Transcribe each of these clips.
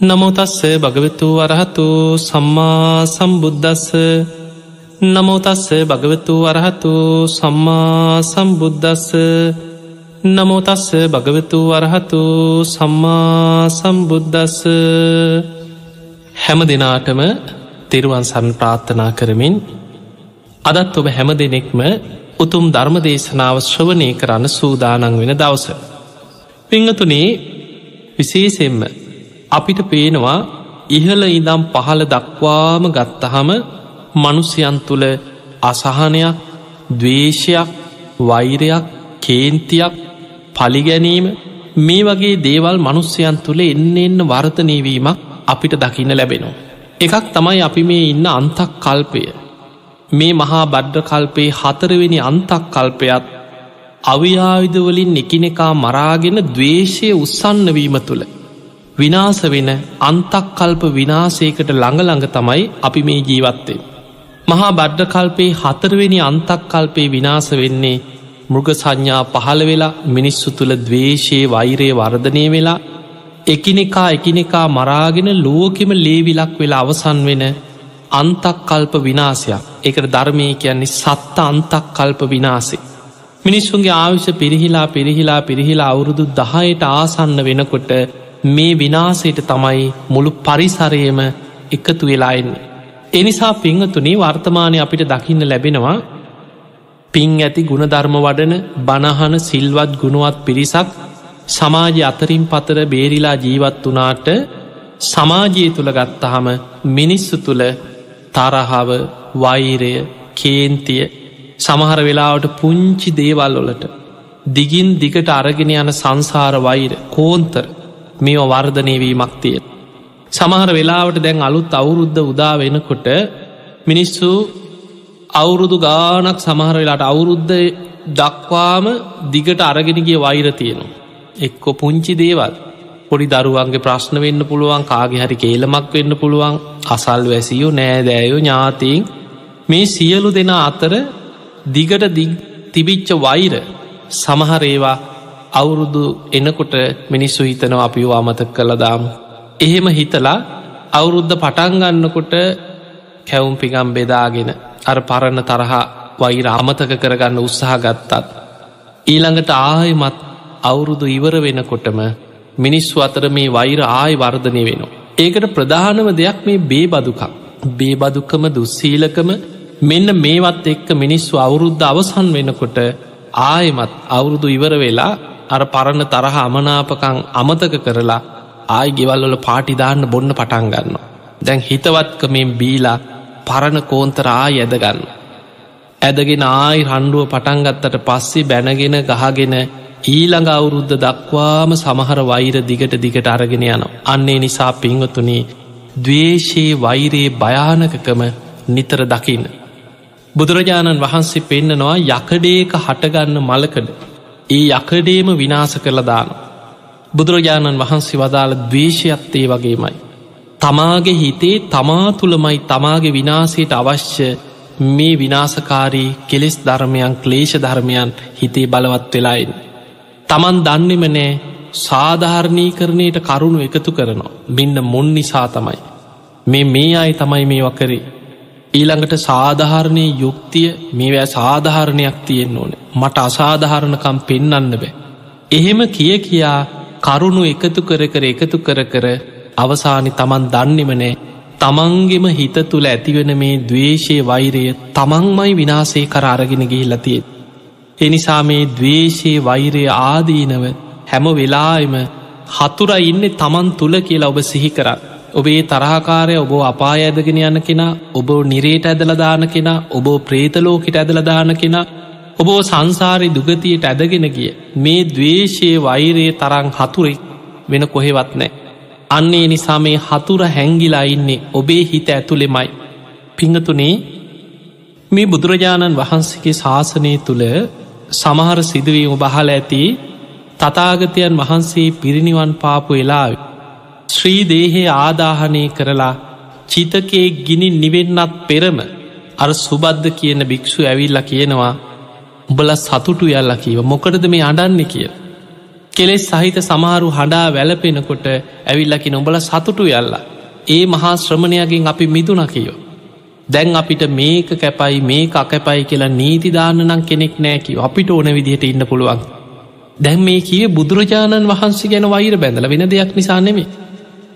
නමුතස්ස භගවතු වරහතු සම්මා සම්බුද්ධස්ස නමුතස්ස භගවතු වරහතු සම්මා සම්බුද්ධස්ස නමුතස්ස භගවතු වරහතු සම්මා සම්බුද්ධස්ස හැම දෙනාටම තෙරුවන් සන් ප්‍රාර්ථනා කරමින් අදත් ඔබ හැම දෙනෙක්ම උතුම් ධර්ම දේශනාව ශ්‍රවනය කරන්න සූදානන් වෙන දවස. පිංහතුනේ විශේසෙන්ම අපිට පේනවා ඉහල ඉදම් පහළ දක්වාම ගත්තහම මනුස්්‍යයන් තුළ අසහනයක් දවේශයක් වෛරයක් කේන්තියක් පලිගැනීම මේ වගේ දේවල් මනුස්්‍යයන් තුළ එන්න එන්න වර්තනයවීමක් අපිට දකින්න ලැබෙනවා. එකක් තමයි අපි මේ ඉන්න අන්තක් කල්පය මේ මහා බඩ්ඩ කල්පේ හතරවෙනි අන්තක් කල්පයත් අවියාවිදවලින් එකිනෙකා මරාගෙන දවේශය උත්සන්නවීම තුළ විනාස වෙන අන්තක්කල්ප විනාසේකට ළඟළඟ තමයි අපි මේ ජීවත්තේ. මහා බඩ්ඩකල්පේ හතරවෙනි අන්තක්කල්පේ විනාස වෙන්නේ මෘග සංඥා පහළ වෙලා මිනිස්සු තුළ දවේශයේ වෛරය වර්ධනය වෙලා එකිනෙකා එකිනෙකා මරාගෙන ලෝකෙම ලේවිලක් වෙලා අවසන් වෙන අන්තක්කල්ප විනාසයක් එකට ධර්මය කියන්නේ සත්ත අන්තක්කල්ප විනාසේ. මිනිස්සුන්ගේ ආවිශ පිරිහිලා පිරිහිලා පිරිහිලා අවුරුදු දහයට ආසන්න වෙනකොට මේ විනාසයට තමයි මුළු පරිසරයම එකතු වෙලාෙන්නේ. එනිසා පිංහතුනේ වර්තමානය අපිට දකින්න ලැබෙනවා පින් ඇති ගුණධර්ම වඩන බණහන සිල්වත් ගුණුවත් පිරිසක් සමාජ අතරින් පතර බේරිලා ජීවත් වනාට සමාජයේ තුළ ගත්තහම මිනිස්සු තුළ තරහාව වෛරය කේන්තිය සමහර වෙලාවට පුංචි දේවල් වලට දිගින් දිගට අරගෙන යන සංසාර වෛර කෝන්තර මේ වර්ධනයවීමක් තිය. සමහර වෙලාවට දැන් අලුත් අවුරුද්ධ උදා වෙනකොට මිනිස්සු අවුරුදු ගානක් සමහර වෙලාට අවුරුද්ධ දක්වාම දිගට අරගෙනගේ වෛර තියෙනවා. එක්කො පුංචි දේවල් පොඩි දරුවන්ගේ ප්‍රශ්න වෙන්න පුළුවන් කාගේ හරි කේලමක් වෙන්න පුළුවන් අසල් වැසියෝ නෑදෑයෝ ඥාතීන් මේ සියලු දෙන අතර දිගට තිබිච්ච වෛර සමහරේවා අවුරුදු එනකොට මිනිස්සු හිතනව අපිෝ අමතක කළදාමු. එහෙම හිතලා අවුරුද්ධ පටන්ගන්නකොට කැවුම් පිගම් බෙදාගෙන අර පරණ තරහා වෛර අමතක කරගන්න උත්සාහ ගත්තත්. ඊළඟට ආයමත් අවුරුදු ඉවර වෙනකොටම මිනිස්සු අතර මේ වෛර ආය වර්ධනය වෙනවා. ඒකට ප්‍රධානම දෙයක් මේ බේ බදුකක්. බේ බදුකම දුස්සීලකම මෙන්න මේවත් එක්ක මිනිස්සු අවුරුද්ධ අවසන් වෙනකොට ආයමත් අවුරුදු ඉවර වෙලා අර පරණ තරහ අමනාපකං අමතක කරලා ආයි ගෙවල්වල පාටිදාන්න බොන්න පටන්ගන්න. දැන් හිතවත්කමෙන් බීලා පරණ කෝන්තරා ඇදගන්න. ඇදගෙන ආයි රණ්ඩුව පටන්ගත්තට පස්සේ බැනගෙන ගහගෙන ඊළඟ අවුරුද්ධ දක්වාම සමහර වෛර දිගට දිගට අරගෙන යනවා. අන්නේ නිසා පිංවතුනේ දවේශයේ වෛරයේ භයානකකම නිතර දකින්න. බුදුරජාණන් වහන්සේ පෙන්නනවා යකඩේක හටගන්න මලකඩ ඒ යකඩේම විනාස කරලදාන. බුදුරජාණන් වහන්සේ වදාළ දවේශයත්තේ වගේමයි. තමාගේ හිතේ තමා තුළමයි තමාගේ විනාසයට අවශ්‍ය මේ විනාසකාරී කෙලෙස් ධර්මයන් ක්ලේෂ ධර්මයන් හිතේ බලවත් වෙලායින්. තමන් දන්නෙම නෑ සාධාරණී කරණයට කරුණු එකතු කරනවා මෙන්න මුන් නිසා තමයි. මේ මේ අයි තමයි මේ වකරේ ඊළඟට සාධාරණය යුක්තිය මේවැ සාධාරණයක් තියෙන් ඕන මට අසාධාරණකම් පෙන්නන්න බෑ. එහෙම කිය කියා කරුණු එකතු කර කර එකතු කර කර අවසානි තමන් දන්නෙමනෑ තමන්ගෙම හිත තුළ ඇතිවෙන මේ දවේශය වෛරය තමන්මයි විනාසේ කර අරගෙන ගිහිල්ලතිය. එනිසා මේ දවේශයේ වෛරය ආදීනව හැම වෙලායම හතුර ඉන්න තමන් තුළ කියලා ඔබ සිහි කරන්න. ඔබේ තරහකාරය ඔබ අපා ඇදගෙන යන්න කෙනා ඔබ නිරේට ඇදලදාන කෙනා ඔබ ප්‍රේතලෝකට ඇදලදාන කෙනා ඔබෝ සංසාරි දුගතියට ඇදගෙන ගිය මේ දවේශයේ වෛරයේ තරං හතුරෙක් වෙන කොහෙවත් නෑ. අන්නේ නිසා මේ හතුර හැංගිලා ඉන්නේ ඔබේ හිත ඇතුළෙමයි. පිංහතුනේ මේ බුදුරජාණන් වහන්සේගේ ශාසනය තුළ සමහර සිදුවීම බහල ඇති තතාගතයන් වහන්සේ පිරිනිවන් පාපු වෙලාවේ ශ්‍රී දේහේ ආදාහනය කරලා චිතකේ ගිනි නිවෙන්නත් පෙරම අර සුබද්ධ කියන භික්‍ෂු ඇවිල්ල කියනවා උඹල සතුටු යල්ල කීව මොකටද මේ අඩන්න කිය. කෙලෙස් සහිත සමහරු හඬා වැලපෙනකොට ඇවිල්ලකි නොඹල සතුටු යල්ලා. ඒ මහා ශ්‍රමණයගෙන් අපි මිදුන කියෝ. දැන් අපිට මේක කැපයි මේ අකැපයි කියලා නීතිදාන්න නම් කෙනෙක් නෑකිව අපිට ඕන විදිහට ඉන්න පුළුවන්. දැන් මේ කිය බුදුරජාණන් වහන්සේ ගැන වෛර බැඳල වෙන දෙයක් නිසා නෙමේ.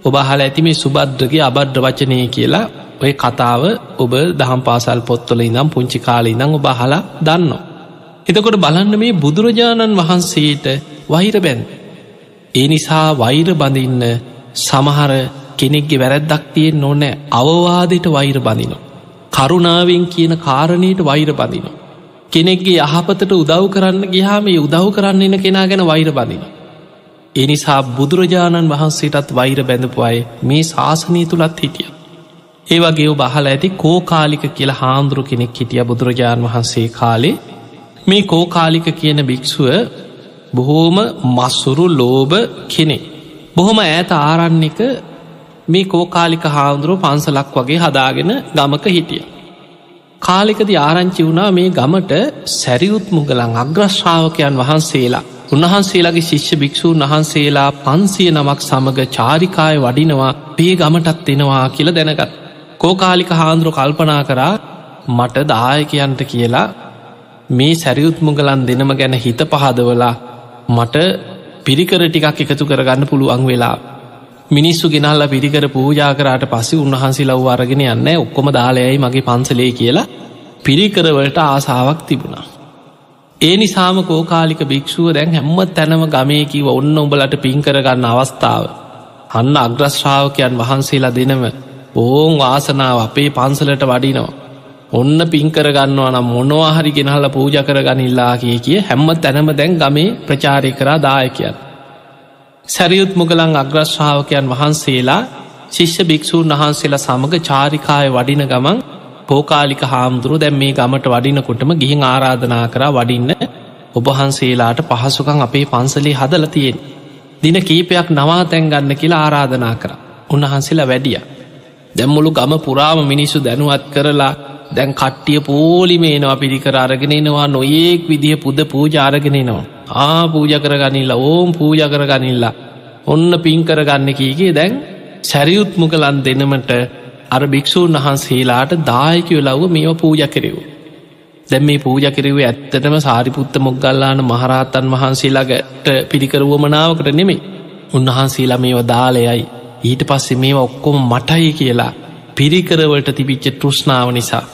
ඔබ හල ඇති මේ සුබද්‍රගේ අබඩ්ඩ වචනය කියලා ඔය කතාව ඔබ දහම් පාසල් පොත්තොල ඉනම් පුංචි කාලි ඉඳං ඔබ හලා දන්නවා. එතකොට බලන්න මේ බුදුරජාණන් වහන්සේට වහිර බැන්. ඒ නිසා වෛර බඳින්න සමහර කෙනෙක්ගේ වැරැද්දක් තියෙන් නොනෑ අවවාදයට වෛර බඳිනවා. කරුණාවෙන් කියන කාරණයට වෛර බඳිනවා. කෙනෙක්ගේ යහපතට උදව් කරන්න ගිහා මේ උදව් කරන්න එන කෙනා ගැන වෛර බඳින. එනිසා බුදුරජාණන් වහන්සේටත් වෛර බැඳපු අය මේ ශාසනය තුළත් හිටිය. ඒවගේ බහල ඇති කෝකාලික කියලා හාමුදුරු කෙනෙක් හිටිය බුදුරජාණන් වහන්සේ කාලේ මේ කෝකාලික කියන භික්‍ෂුව බොහෝම මස්සුරු ලෝභ කෙනෙ. බොහොම ඇත ආරන්නක මේ කෝකාලික හාමුදුරුව පන්සලක් වගේ හදාගෙන ගමක හිටිය. කාලෙකද ආරංචි වුණා මේ ගමට සැරියුත් මුගලන් අග්‍රශ්ාවකයන් වහන්සේලා උන්වහන්සේලාගේ ශිෂ්‍ය භික්‍ෂූන් වහන්සේලා පන්සිය නමක් සමඟ චාරිකාය වඩිනවා පේ ගමටත් එෙනවා කියල දැනගත්. කෝකාලික හාන්දුරු කල්පනා කරා මට දායකයන්ට කියලා මේ සැරියුත් මුගලන් දෙනම ගැන හිත පහදවලා මට පිරිකර ටිකක් එකතු කරගන්න පුළුවන් වෙලා මිනිස්සු ගෙනල්ල පිරිකර පූජා කරට පස්සේ උන්වහන්සේ ලව් අරගෙන යන්න ඔක්කොම දාලයයි මගේ පන්සලේ කියලා පිරිකරවලට ආසාාවක් තිබුණා. ඒ නිසාම කෝකාලික භික්ෂුව දැන් හැම්ම තැනම ගමයකිව ඔන්න උඹලට පින්කරගන්න අවස්ථාව. අන්න අග්‍රශ්ාවකයන් වහන්සේලා දෙනම ඕන් වාසනාව අපේ පන්සලට වඩිනවා. ඔන්න පින්කරගන්නවා නම් මොනවාහරි ගෙනහල පූජ කරගනිල්ලා කිය කිය හැම්ම තැනම දැන් ගමේ ප්‍රචාරය කරා දායකයන්. සැරියුත් මුගලන් අග්‍රශ්ාවකයන් වහන්සේලා ශිෂ්‍ය භික්‍ෂූන් වහන්සේලා සමඟ චාරිකාය වඩින ගමන් පෝකාලික හාමුදුරු දැම් මේ ගමට වඩිනකොටම ගිහින් ආරාධනා කර වඩින්න ඔබහන්සේලාට පහසුකං අපේ පන්සලේ හදල තියෙන්. දින කීපයක් නවා තැන්ගන්න කියලා ආරාධනා කර උන්වහන්සේලා වැඩිය. දැම්මුළු ගම පුරාම මිනිස්සු දැනුවත් කරලා දැන් කට්ටිය පෝලිමේනවා පිරිකර අරගෙනෙනවා නොඒක් විදිහ පුද පූජාරගෙනෙනවා. ආ පූජ කරගනිල්ලා ඕම් පූජ කරගනිල්ලා ඔන්න පින් කරගන්න කීගේ දැන් සැරියුත් මුගලන් දෙනමට අර භික්‍ෂූන් වහන්සේලාට දායකයෝ ලව්ව මේව පූජ කෙරෙව්. දැම් මේ පූජ කෙරෙව ඇත්තටම සාරිපුත්ත මොග්ගල්ලාන මහරහතන් වහන්සේලාගට පිළිකරුවමනාවකට නෙමේ උන්වහන්සේලා මේව දාලයයි ඊට පස්සේ මේවා ඔක්කොම මටයි කියලා පිරිකරවලට තිබිච්ච තෘෂ්ණාව නිසා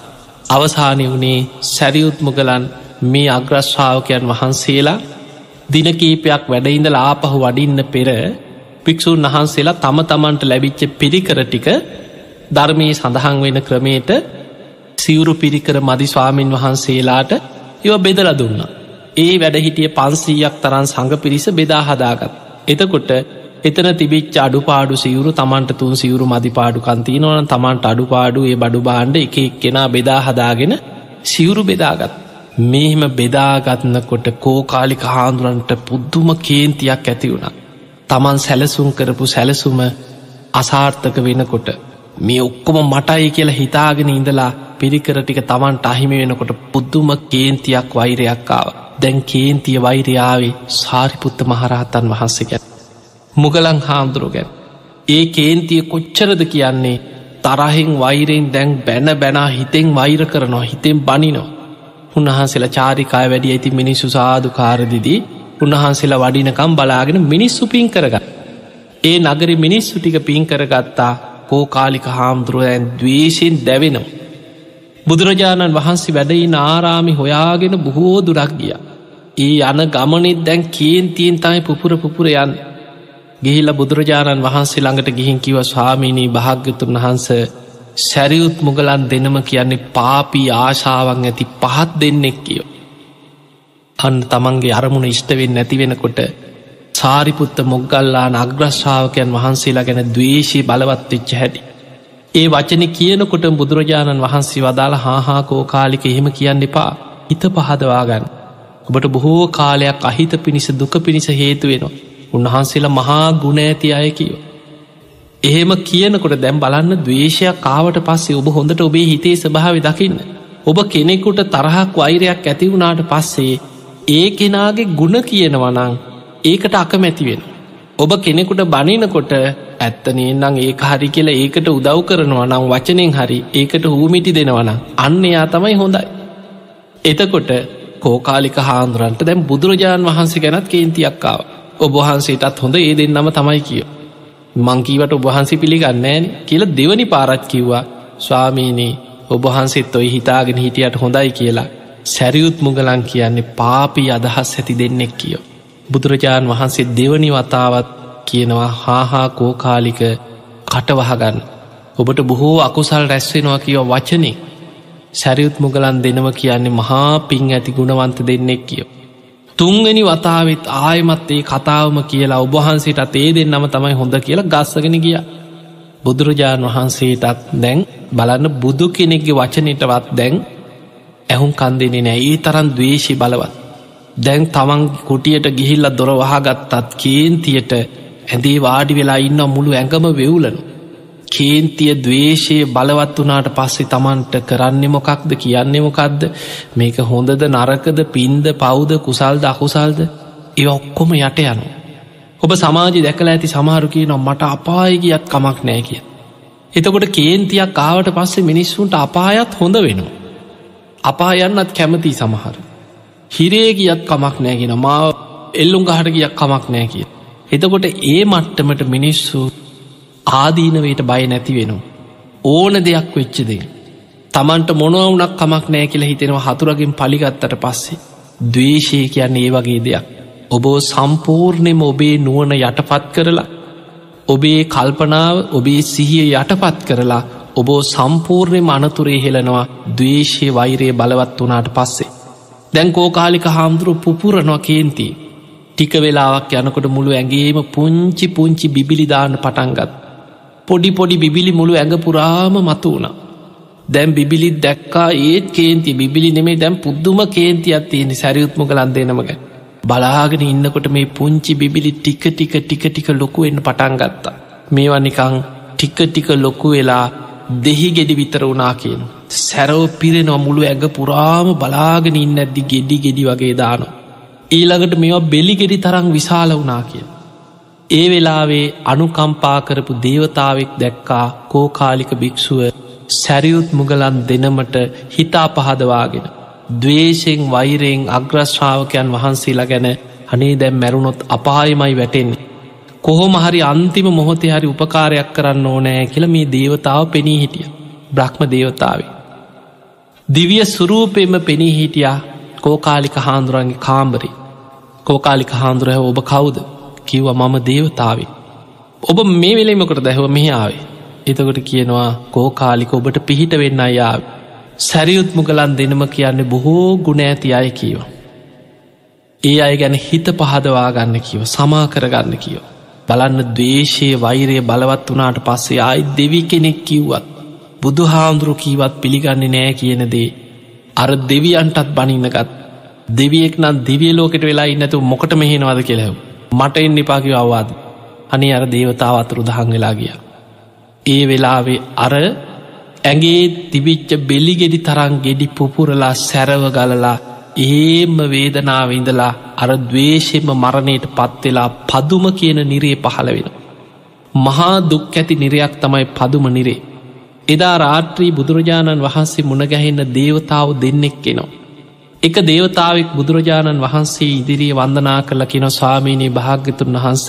අවසානය වනේ සැරියුත් මුගලන් මේ අග්‍රශ්ාවකයන් වහන්සේලා දිනකීපයක් වැඩඉඳල ආපහු වඩින්න පෙර භික්‍ෂූන් වහන්සේලා තම තමන්ට ලැබිච්ච පිරිකර ටික ධර්මයේ සඳහන් වෙන ක්‍රමයට සිවුරු පිරිකර මදි ස්වාමීන් වහන්සේලාට ඒව බෙදල දුන්න. ඒ වැඩහිටිය පන්සීයක් තරන් සඟ පිරිස බෙදා හදාගත්. එතකොට එතන තිබිච් අඩුපාඩු සිවුරු තමන්ට තුන් සිවුරු මදිපාඩු කන්තිනවන තමන්ට අඩුපාඩු ඒ බඩු බාණ්ඩ එක එක්කෙනා බෙදා හදාගෙන සිවුරු බෙදාගත්. මෙහෙම බෙදාගත්නකොට කෝකාලික හාන්දුරන්ට පුද්දුම කේන්තියක් ඇති වුණ. තමන් සැලසුම් කරපු සැලසුම අසාර්ථක වෙනකොට මේ ඔක්කොම මටයි කියලා හිතාගෙන ඉඳලා පිරිකර ටික තමන්ට අහිමි වෙනකොට පුද්දුම කේන්තියක් වෛරයක්කාව දැන් කේන්තිය වෛරයාවේ සාරිපුත්ත මහරහතන් වහන්සේ ගැත්. මුගලං හාමුදුරු ගැත්. ඒ කේන්තිය කොච්චරද කියන්නේ තරහෙන් වෛරෙන් දැන් බැන බැනා හිතෙන් වෛර කරනවා හිතෙන් බනිනෝ. උන්වහන්සේලා චාරිකාය වැඩිය ඇති මිනිස්සු සාධකාරදිදී උන්වහන්සේලා වඩිනකම් බලාගෙන මිනිස්සු පින් කරගත්. ඒ නගරි මිනිස්සු ටික පින් කරගත්තා කෝකාලික හාමුදුරුවයන් දවේශයෙන් දැවෙනවා. බුදුරජාණන් වහන්සේ වැඩයි නාරාමි හොයාගෙන බොහෝ දුරක් ගිය. ඒ යන ගමනෙත් දැන් කේන්තියෙන් තමයි පුපුර පුපුරයන් ගිහිල බුදුරජාණන් වහන්සේ ළඟට ගිහින් කිව ස්වාමීණී භාග්‍යතුන් වහන්ස සැරියුත් මුගලන් දෙනම කියන්නේ පාපී ආශාවන් ඇති පහත් දෙන්නෙක් කියෝ. අන්න තමන්ගේ අරමුණ ඉෂ්ටවෙන් නැතිවෙනකොට සාරිපුත්ත මොග්ගල්ලාන අග්‍රශ්ාවකයන් වහන්සේලා ගැන දවේශී බලවත්වෙච්ච හැටි. ඒ වචන කියනකොට බුදුරජාණන් වහන්සේ වදාළ හාහාකෝ කාලික එහෙම කියන්න එපා හිත පහදවාගන්න. ඔබට බොහෝ කාලයක් අහිත පිණිස දුක පිණිස හේතු වෙනවා. උන්වහන්සේලා මහා ගුණ ඇති අය කියෝ. එහෙම කියනකොට දැම් බලන්න දවේශයක් කාවට පස්සේ ඔබ හොඳට ඔබේ හිතේ ස්භාව දකින්න. ඔබ කෙනෙකුට තරහක් වෛරයක් ඇති වුණාට පස්සේ ඒ කෙනාගේ ගුණ කියනවනං ඒකට අකමැති වෙන. ඔබ කෙනෙකුට බනිනකොට ඇත්තනේ නම් ඒ හරි කියලා ඒකට උදව් කරනවා නම් වචනෙන් හරි ඒකට හූමිටි දෙනවන අන්න එයා තමයි හොඳයි. එතකොට කෝකාලික හාන්දුරන්ට දැම් බුදුරජාණන් වහන්සේ ගැනත් කේන්තියක්කාව ඔබහන්සේටත් හොඳ ඒ දෙන්නම තමයි කිය. මංකීවට ඔබහන්සේ පිළිගන්නෑන් කියල දෙවනි පාරත් කිව්වා ස්වාමීනී ඔබහන්සෙත් ඔයි හිතාගෙන හිටියට හොඳයි කියලා සැරියුත් මුගලන් කියන්නේ පාපී අදහස් ඇති දෙන්නෙක් කියෝ. බුදුරජාණන් වහන්සේ දෙවනි වතාවත් කියනවා හාහා කෝකාලික කටවහගන්න. ඔබට බොහෝ අකුසල් රැස්වෙනවා කියව වචනේ සැරියුත් මුගලන් දෙනව කියන්නේ මහා පින් ඇති ගුණවන්ත දෙන්නෙක් කියෝ. තුන්ගනි වතාවත් ආයමත් ඒ කතාවම කියලා ඔබහන්සේටත් ඒ දෙන්නම තමයි හොඳ කියලා ගස්සගෙන ගිය. බුදුරජාණන් වහන්සේටත් දැන් බලන්න බුදු කෙනෙක්ගේ වචනයටවත් දැන් ඇහුම් කන්දෙනෙ නෑ ඒ තරන් දවේශි බලවත්. දැන් තමන් කුටියට ගිහිල්ල දොර වහගත්තත් කේන්තියට ඇඳේ වාඩි වෙලා ඉන්න මුළු ඇඟම වෙවුලනු. කේන්තිය දවේශයේ බලවත් වනාට පස්සේ තමන්ට කරන්නේ මොකක්ද කියන්නේ මොකක්ද මේක හොඳද නරකද පින්ද පෞද කුසල්ද අකුසල්ද ඒ ඔක්කොම යට යනු. ඔබ සමාජි දැකල ඇති සමහරු කිය නො මට අපායගියත් කමක් නෑ කිය. එතකොට කේන්තියක් කාවට පස්සේ මිනිස්සුන්ට අපායත් හොඳ වෙනවා. අපායන්නත් කැමති සමහර. හිරේ ගියත් කමක් නෑගෙන මාව එල්ලුම් ගහට ගියක් කමක් නෑ කිය. එතකොට ඒ මට්ටමට මිනිස්සු ආදීනවයට බය නැති වෙනවා. ඕන දෙයක් වෙච්චදේ. තමන්ට මොනවුනක් කමක් නෑ කියලා හිතෙනවා හතුරගෙන් පලිගත්තට පස්සේ. දවේශය කියන්නේ ඒ වගේ දෙයක්. ඔබෝ සම්පූර්ණයම ඔබේ නුවන යටපත් කරලා ඔබේ කල්පනාව ඔබේ සිහිය යටපත් කරලා ඔබෝ සම්පූර්ණය මනතුරේ හෙලනවා දවේශය වෛරය බලවත් වනාට පස්සේ. දැන් කෝකාලික හාමුදුරු පුපුරනවා කේන්ති. ටික වෙලාවක් යනකොට මුළු ඇගේම පුංචි පුංචි බිබිලිදාන්න පටන්ගත්. පොඩි පොඩි බිබිලි මුළු ඇඟ පුරාම මතු වුණ. දැම් බිබිලිත් දැක්කා ඒත් කේන්ති බිබිලි නෙමේ දැම් පුද්දුම කේන්තියක් තියෙන සැරියුත්ම කලන්දේනමග. බලාගෙන ඉන්නකොට මේ පුංචි බිබිලි ටික ටික ටික ටික ලොකුවෙන්න පටන්ගත්තා. මේවා නිකං ටික ටික ලොකු වෙලා දෙහි ගෙඩි විතර වනා කියන. සැරව පිරෙනවා මුළු ඇඟ පුරාම බලාගෙන ඉන්න ඇද්දි ගෙඩි ගෙඩි වගේ දානවා. ඊළඟට මේවා බෙලි ගෙඩි තරං විශාල වනා කිය. ඒ වෙලාවේ අනුකම්පා කරපු දේවතාවෙක් දැක්කා කෝකාලික භික්‍ෂුව සැරියුත් මුගලන් දෙනමට හිතා පහදවාගෙන. දවේශෙන් වෛරයෙන් අග්‍රශ්‍රාවකයන් වහන්සේලා ගැන අනේ දැම් මැරුණොත් අපායමයි වැටෙන්නේ. කොහොම හරි අන්තිම මොහොතේ හරි උපකාරයක් කරන්න ඕනෑ කියල මේ දේවතාව පෙනී හිටිය බ්‍රහ්ම දේවතාවේ. දිවිය සුරූපෙම පෙනී හිටියා කෝකාලික හාන්දුරන්ගේ කාම්බරි කෝකාලික හාන්දුරහ ඔබ කවුද කිව්ව මම දේවතාවේ. ඔබ මේ වෙලෙමකට දැහව මෙහාාවේ. එතකොට කියනවා කෝකාලික ඔබට පිහිට වෙන්න අයාව. සැරියුත් මුගලන් දෙනම කියන්නේ බොහෝ ගුණ ඇති අය කියව. ඒ අය ගැන හිත පහදවා ගන්න කියව සමා කරගන්න කියව. බලන්න දවේශයේ වෛරය බලවත් වනාට පස්සේ ආයි දෙවි කෙනෙක් කිව්වත්. බුදු හාමුදුරු කීවත් පිළිගන්නේ නෑ කියනදේ. අර දෙවියන්ටත් බනින්නගත් දෙවියෙක් නම් දිවිය ලෝකට වෙලා ඉන්නතු මොකට මෙහෙනවද කෙලෙව්. මට එන්න එපාකිව අවවාද අනි අර දේවතාව අතුරු දහන් වෙලා ගිය. ඒ වෙලාවේ අර ඇගේ තිබිච්ච බෙල්ලිගෙඩි තරන් ගෙඩි පුපුරලා සැරව ගලලා ඒම වේදනාව ඉඳලා අර දවේශෙම මරණයට පත්වෙලා පදුම කියන නිරේ පහළ වෙන. මහා දුක් ඇති නිරයක් තමයි පදුම නිරේ. එදා රාත්‍රී බුදුරජාණන් වහන්සේ මුණගැහෙන්න දේවතාව දෙන්නෙක් කෙනවා. එක දේවතාවෙක් බුදුරජාණන් වහන්සේ ඉදිරියේ වන්දනා කළ කිනො ස්වාමීනී භාග්‍යතුන් වහන්ස.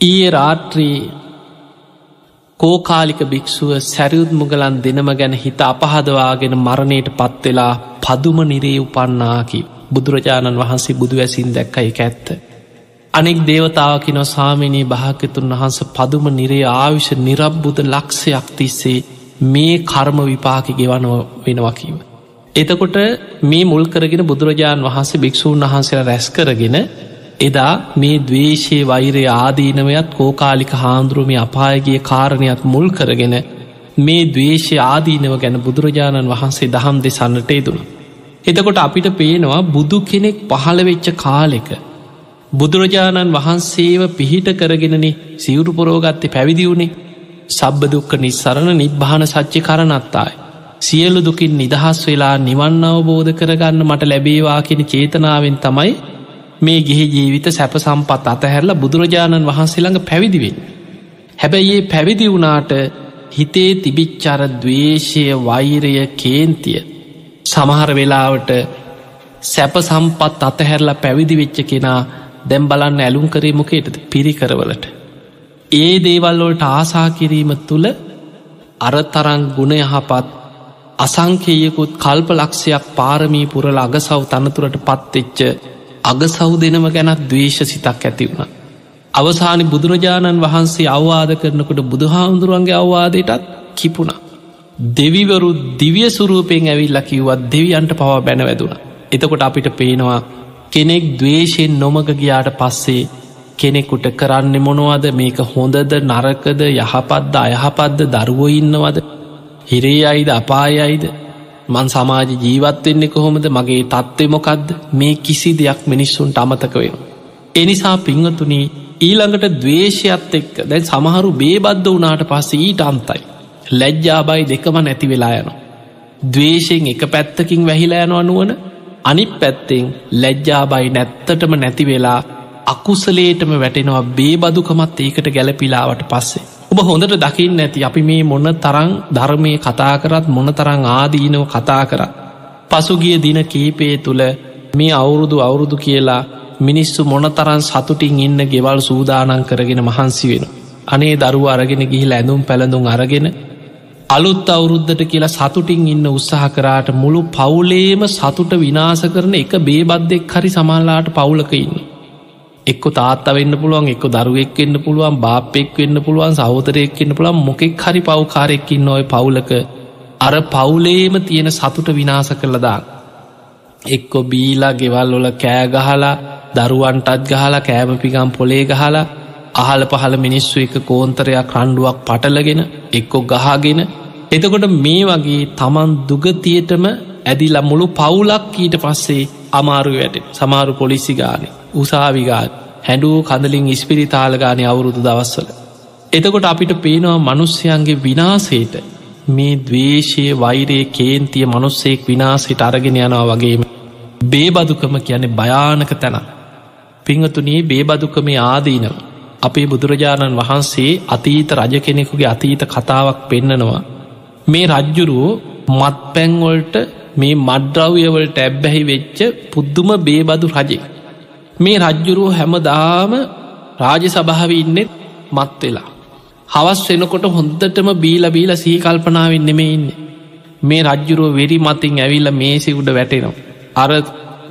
ඊයේ රාත්‍රී කෝකාලික භික්‍ෂුව සැරියුත් මුගලන් දෙනම ගැන හිත අපහදවාගෙන මරණයට පත්වෙලා පදුම නිරේ උපන්නාකි බුදුරජාණන් වහන්සේ බුදු ඇසින් දැක්ක එක ඇත්ත. අනෙක් දේවතාවකි නො සාමිනී භාග්‍යතුන් වහන්ස පදුම නිරේ ආවිශ නිරබ්බුද ලක්ෂයක් තිස්සේ මේ කර්ම විපාකි ගෙවනව වෙනවකීව. එතකොට මේ මුල් කරගෙන බුදුරජාණන් වහන්සේ භික්‍ෂූන් වහන්සේලා රැස් කරගෙන එදා මේ දවේශයේ වෛරය ආදීනවයත් කෝකාලික හාන්දුරුවම අපායගේ කාරණයක් මුල් කරගෙන මේ දවේශය ආදීනව ගැන බුදුරජාණන් වහන්සේ දහම් දෙසන්නට දුණ. එතකොට අපිට පේනවා බුදු කෙනෙක් පහළවෙච්ච කාලෙක. බුදුරජාණන් වහන්සේව පිහිට කරගෙනනේ සිවුරු පොරෝගත්තේ පැවිදිවුණේ සබ්බ දුක්ක නිස්සරණ නිබ්භාන සච්චි කරනත්තායි. සියලු දුකින් නිදහස් වෙලා නිවන් අවබෝධ කරගන්න මට ලැබේවා කියෙන චේතනාවෙන් තමයි මේ ගෙහි ජීවිත සැප සම්පත් අතහැරලා බුදුරජාණන් වහන්සේළඟ පැවිදිවෙන්. හැබැයි ඒ පැවිදි වුණාට හිතේ තිබිච්චර දවේශය වෛරය කේන්තිය සමහර වෙලාවට සැප සම්පත් අතහැරලා පැවිදි වෙච්ච කෙනා දැම් බලන්න ඇලුම් කරේ මොකේටද පිරිකරවලට. ඒ දේවල්ලොලට ආසා කිරීම තුළ අරතරං ගුණ යහපත් අසංකේයකුත් කල්ප ලක්ෂයක් පාරමී පුරල අගසව් තනතුරට පත්වෙච්ච අගසව් දෙනම ගැනත් දවේශ සිතක් ඇති වුණ. අවසානි බුදුරජාණන් වහන්සේ අවවාද කරනකොට බුදුහාමුදුරුවන්ගේ අවවාදයටත් කිපුණ. දෙවිවරු දිවිය සුරූපයෙන් ඇවිල්ල කිව්වත් දෙවියන්ට පවා බැන වැදුණ. එතකොට අපිට පේනවා කෙනෙක් දවේශයෙන් නොමග ගියාට පස්සේ කෙනෙකුට කරන්න මොනවද මේක හොඳද නරකද යහපත්ද අයහපත්ද දරුවෝ ඉන්නවද හිරේ අයිද අපායයිද මන් සමාජ ජීවත්වෙන්නේ කොහොමද මගේ තත්ත්වය මොකක්ද මේ කිසි දෙයක් මිනිස්සුන්ට අමතක වෙන. එනිසා පිංහතුනී ඊළඟට දවේශයත් එක්ක දැන් සමහරු බේබද්ධ වනාට පස්සේ ඊට අන්තයි. ලැජ්ජාබයි දෙකම නැති වෙලා යනවා. දවේශයෙන් එක පැත්තකින් වැහිලා යනවා නුවන අනිත් පැත්තෙන් ලැජ්ජාබයි නැත්තටම නැති වෙලා අකුසලේටම වැටෙනවා බේබදුකමත් ඒකට ගැලපිලාවට පස්සේ. ඔබ හොඳට දකින්න ඇති අපි මේ මොන්න තරං ධර්මය කතා කරත් මොන තරං ආදීනව කතා කර. පසුගිය දින කීපේ තුළ මේ අවුරුදු අවුරුදු කියලා මිනිස්සු මොනතරන් සතුටින් ඉන්න ගෙවල් සූදානන් කරගෙන මහන්සි වෙන. අනේ දරුව අරගෙන ගිහිල ඇඳුම් පැළඳුම් අරගෙන අලුත් අවුරුද්ධට කියලා සතුටින් ඉන්න උත්සාහ කරාට මුළු පවුලේම සතුට විනාස කරන එක බේබද්දෙක් හරි සමල්ලාට පවුලක ඉන්න. එක්ක තාත්ත වෙන්න පුළුවන් එක්ක දරුවෙක් වෙන්න පුළුවන් බාපෙක් වෙන්න පුළුවන් සහෝතරයෙක් වෙන්න පුළුවන් මොකෙක් හරි පව්කාරෙක්කින්න ඔය පවුලක අර පවුලේම තියෙන සතුට විනාස කරලදා. එක්කො බීලා ගෙවල් වල කෑගහලා දරුවන්ටත් ගහලා කෑමපිකම් පොලේ ගහලා අහල පහල මිනිස්සු එක කෝන්තරයක් රණ්ඩුවක් පටලගෙන එක්කො ගහගෙන එතකොට මේ වගේ තමන් දුගතියටම ඇදිලා මුළු පවුලක් ඊට පස්සේ අමාරු වැට සමාරු පොලිසි ගානේ උසාවිගාත් හැඩුව කඳලින් ඉස්පිරිතාලගානය අවුරුදු දවස්සල. එතකොට අපිට පේනවා මනුස්්‍යයන්ගේ විනාසේට මේ දවේශය වෛරයේ කේන්තිය මනුස්සෙක් විනාසට අරගෙන යනවා වගේම බේබදුකම කියන්නේ භයානක තැන. පිංහතුනී බේබදුකමේ ආදීනව. අපේ බුදුරජාණන් වහන්සේ අතීත රජ කෙනෙකුගේ අතීත කතාවක් පෙන්නනවා. මේ රජ්ජුරුවෝ මත් පැංවොල්ට මේ මඩ්‍රව්‍යවලට ඇබ්බැහි වෙච්ච පුද්දුම බේබදු රජෙක්. මේ රජ්ජුරුව හැමදාම රාජ සභාව ඉන්නෙත් මත් වෙලා. හවස් වෙනකොට හොන්දටම බීල බීල සීකල්පනාවෙන් නෙමේ ඉන්න. මේ රජ්ජුරුව වෙරි මතින් ඇවිල්ල මේසි උඩ වැටෙනවා. අර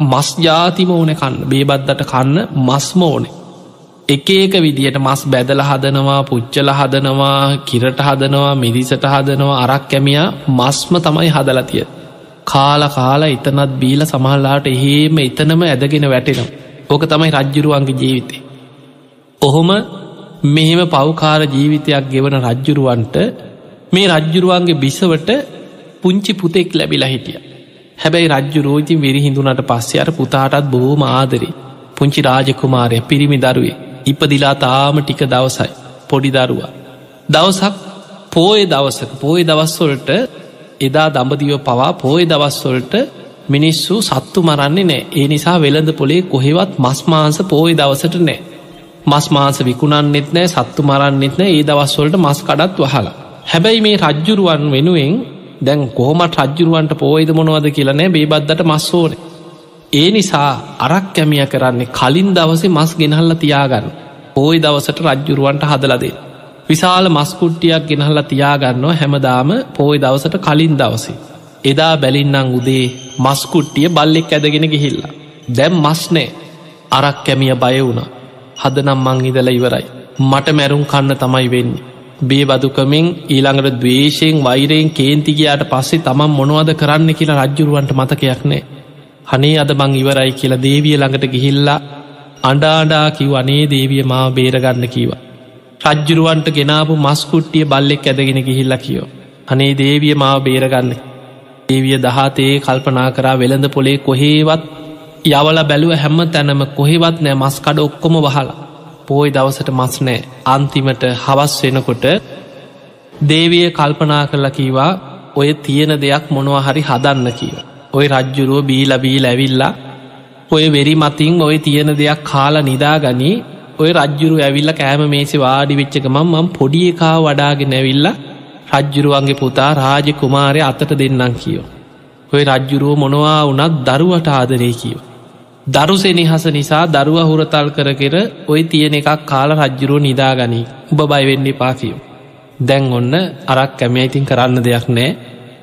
මස් ජාතිම ඕන කන්න බේබද්දට කන්න මස්ම ඕනේ. එක ඒක විදියට මස් බැදල හදනවා පුච්චල හදනවා කිරට හදනවා මිරිසට හදනවා අරක් කැමියා මස්ම තමයි හදලතිය. කාල කාලා එතනත් බීල සමහල්ලාට එහෙම එතනම ඇදගෙන වැටෙනවා. ඕක තමයි රජ්ජුරුවන්ගේ ජීවිතේ. ඔහොම මෙහෙම පවකාර ජීවිතයක් ගෙවන රජ්ජුරුවන්ට මේ රජ්ජුරුවන්ගේ බිසවට පුංචි පුතෙක් ලැබිලා හිටිය. හැබැයි රජ්ජු රෝජින් විරිහිඳුනට පස්සේ අර පුතාටත් බොහෝම ආදරේ පුංචි රාජකුමාරය පිරිමි දරුවේ ඉපදිලා තාම ටික දවසයි පොඩි දරුවා. දවසක් පෝය දවසක පෝය දවස්වොල්ට එදා දඹදිව පවා පෝය දවස්වොල්ට මිනිස්සු සත්තු මරන්නේ නෑ. ඒ නිසා වෙළඳ පොලේ කොහෙවත් මස් මාංස පෝය දවසට නෑ. මස් මාංස විකුණන්නෙත් නෑ සත්තු මරන්නෙත් නෑ. ඒ දවස්වලට මස් කඩත් වහලා. හැබැයි මේ රජ්ජුරුවන් වෙනුවෙන් දැන් කොහොමත් රජ්ජුරුවන්ට පෝයිද මොනවද කියලනෑ බේබද්දට මස්සෝන ඒ නිසා අරක් කැමිය කරන්නේ කලින් දවසේ මස් ගෙනහල්ල තියාගන්න. පෝයි දවසට රජ්ජුරුවන්ට හදලදේ විශාල මස්කුට්ටියක් ගෙනහල්ල තියාගන්නවා හැමදාම පෝයි දවසට කලින් දවසේ. එදා බැලින්නම් උදේ මස්කුට්ටිය බල්ලෙක් ඇදගෙන ගිහිල්ලා. දැම් මස්නෑ අරක් කැමිය බය වුණ හදනම් මං ඉදල ඉවරයි. මට මැරුම් කන්න තමයි වෙන්නේ. බේබදුකමින් ඊළඟට දවේශයෙන් වෛරයෙන් කේන්තිගයාට පස්සේ තමන් මොනවද කරන්න කියලා රජ්ජුරුවන්ට මතකයක් නෑ. හනේ අද මං ඉවරයි කියලා දේවිය ළඟට ගිහිල්ලා අඩාඩා කිව් අනේ දේවිය මා බේරගන්න කීවා. රජ්ජුරුවන්ට ගෙනාපු මස්කුට්ටිය බල්ලෙක් ඇදගෙන ගිහිල්ල කියෝ. අනේ දේවිය මාව බේරගන්න ඒවිය දහතේ කල්පනා කරා වෙළඳ පොලේ කොහේවත් යවල බැලුව හැම තැනම කොහෙවත් නෑ මස්කඩ ඔක්කොම වහලා. පෝයි දවසට මස් නෑ. අන්තිමට හවස් වෙනකොට දේවිය කල්පනා කරලා කීවා ඔය තියෙන දෙයක් මොනවා හරි හදන්න කියව. ඔය රජ්ජුරුව බීලබී ලැවිල්ලා ඔය වෙරි මතින් ඔය තියෙන දෙයක් කාලා නිදාගනී. ඔය රජ්ජුරු ඇවිල්ල කෑම මේසි වාඩි වෙච්චකමම් මම් පොඩි එකා වඩාගෙන ඇවිල්ල රජ්ජුරුවන්ගේ පුතා රාජ කුමාරය අතට දෙන්නම් කියෝ. ඔය රජ්ජුරුව මොනවා වනත් දරුවට ආදරේ කියෝ. දරුසෙනිහස නිසා දරුව හුරතල් කර කෙර ඔය තියෙන එකක් කාල රජ්ජුරුව නිදාගනී උබ බයිවෙන්න පා කියෝ. දැන් ඔන්න අරක් කැමයිතින් කරන්න දෙයක් නෑ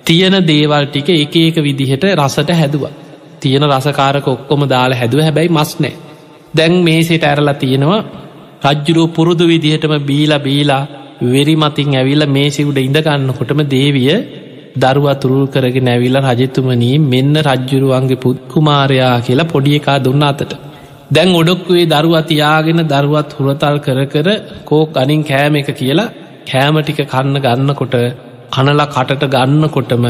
තියෙන දේවල් ටික එක ඒක විදිහට රසට හැදවා. තියෙන රසකාරක ඔක්කොම දාලා හැදුව හැබැයි මස් නෑ. දැන් මේසට ඇරලා තියෙනවා රජ්ජුරුව පුරුදු විදිහටම බීලා බීලා වෙරිමතින් ඇවිල්ල මේසි උඩ ඉඳගන්නකොටම දේවිය දරුවා තුරුල් කරගෙන ඇවිල්ල රජතුමනී මෙන්න රජ්ජුරුවන්ගේ පුත්කුමාරයා කියලා පොඩි එකා දුන්න අතට. දැන් ඔඩොක්වේ දරුවා තියාගෙන දරුවත් හුරතල් කර කර කෝ ගනින් කෑම එක කියලා කෑම ටික කන්න ගන්නකොට කනලා කටට ගන්නකොටම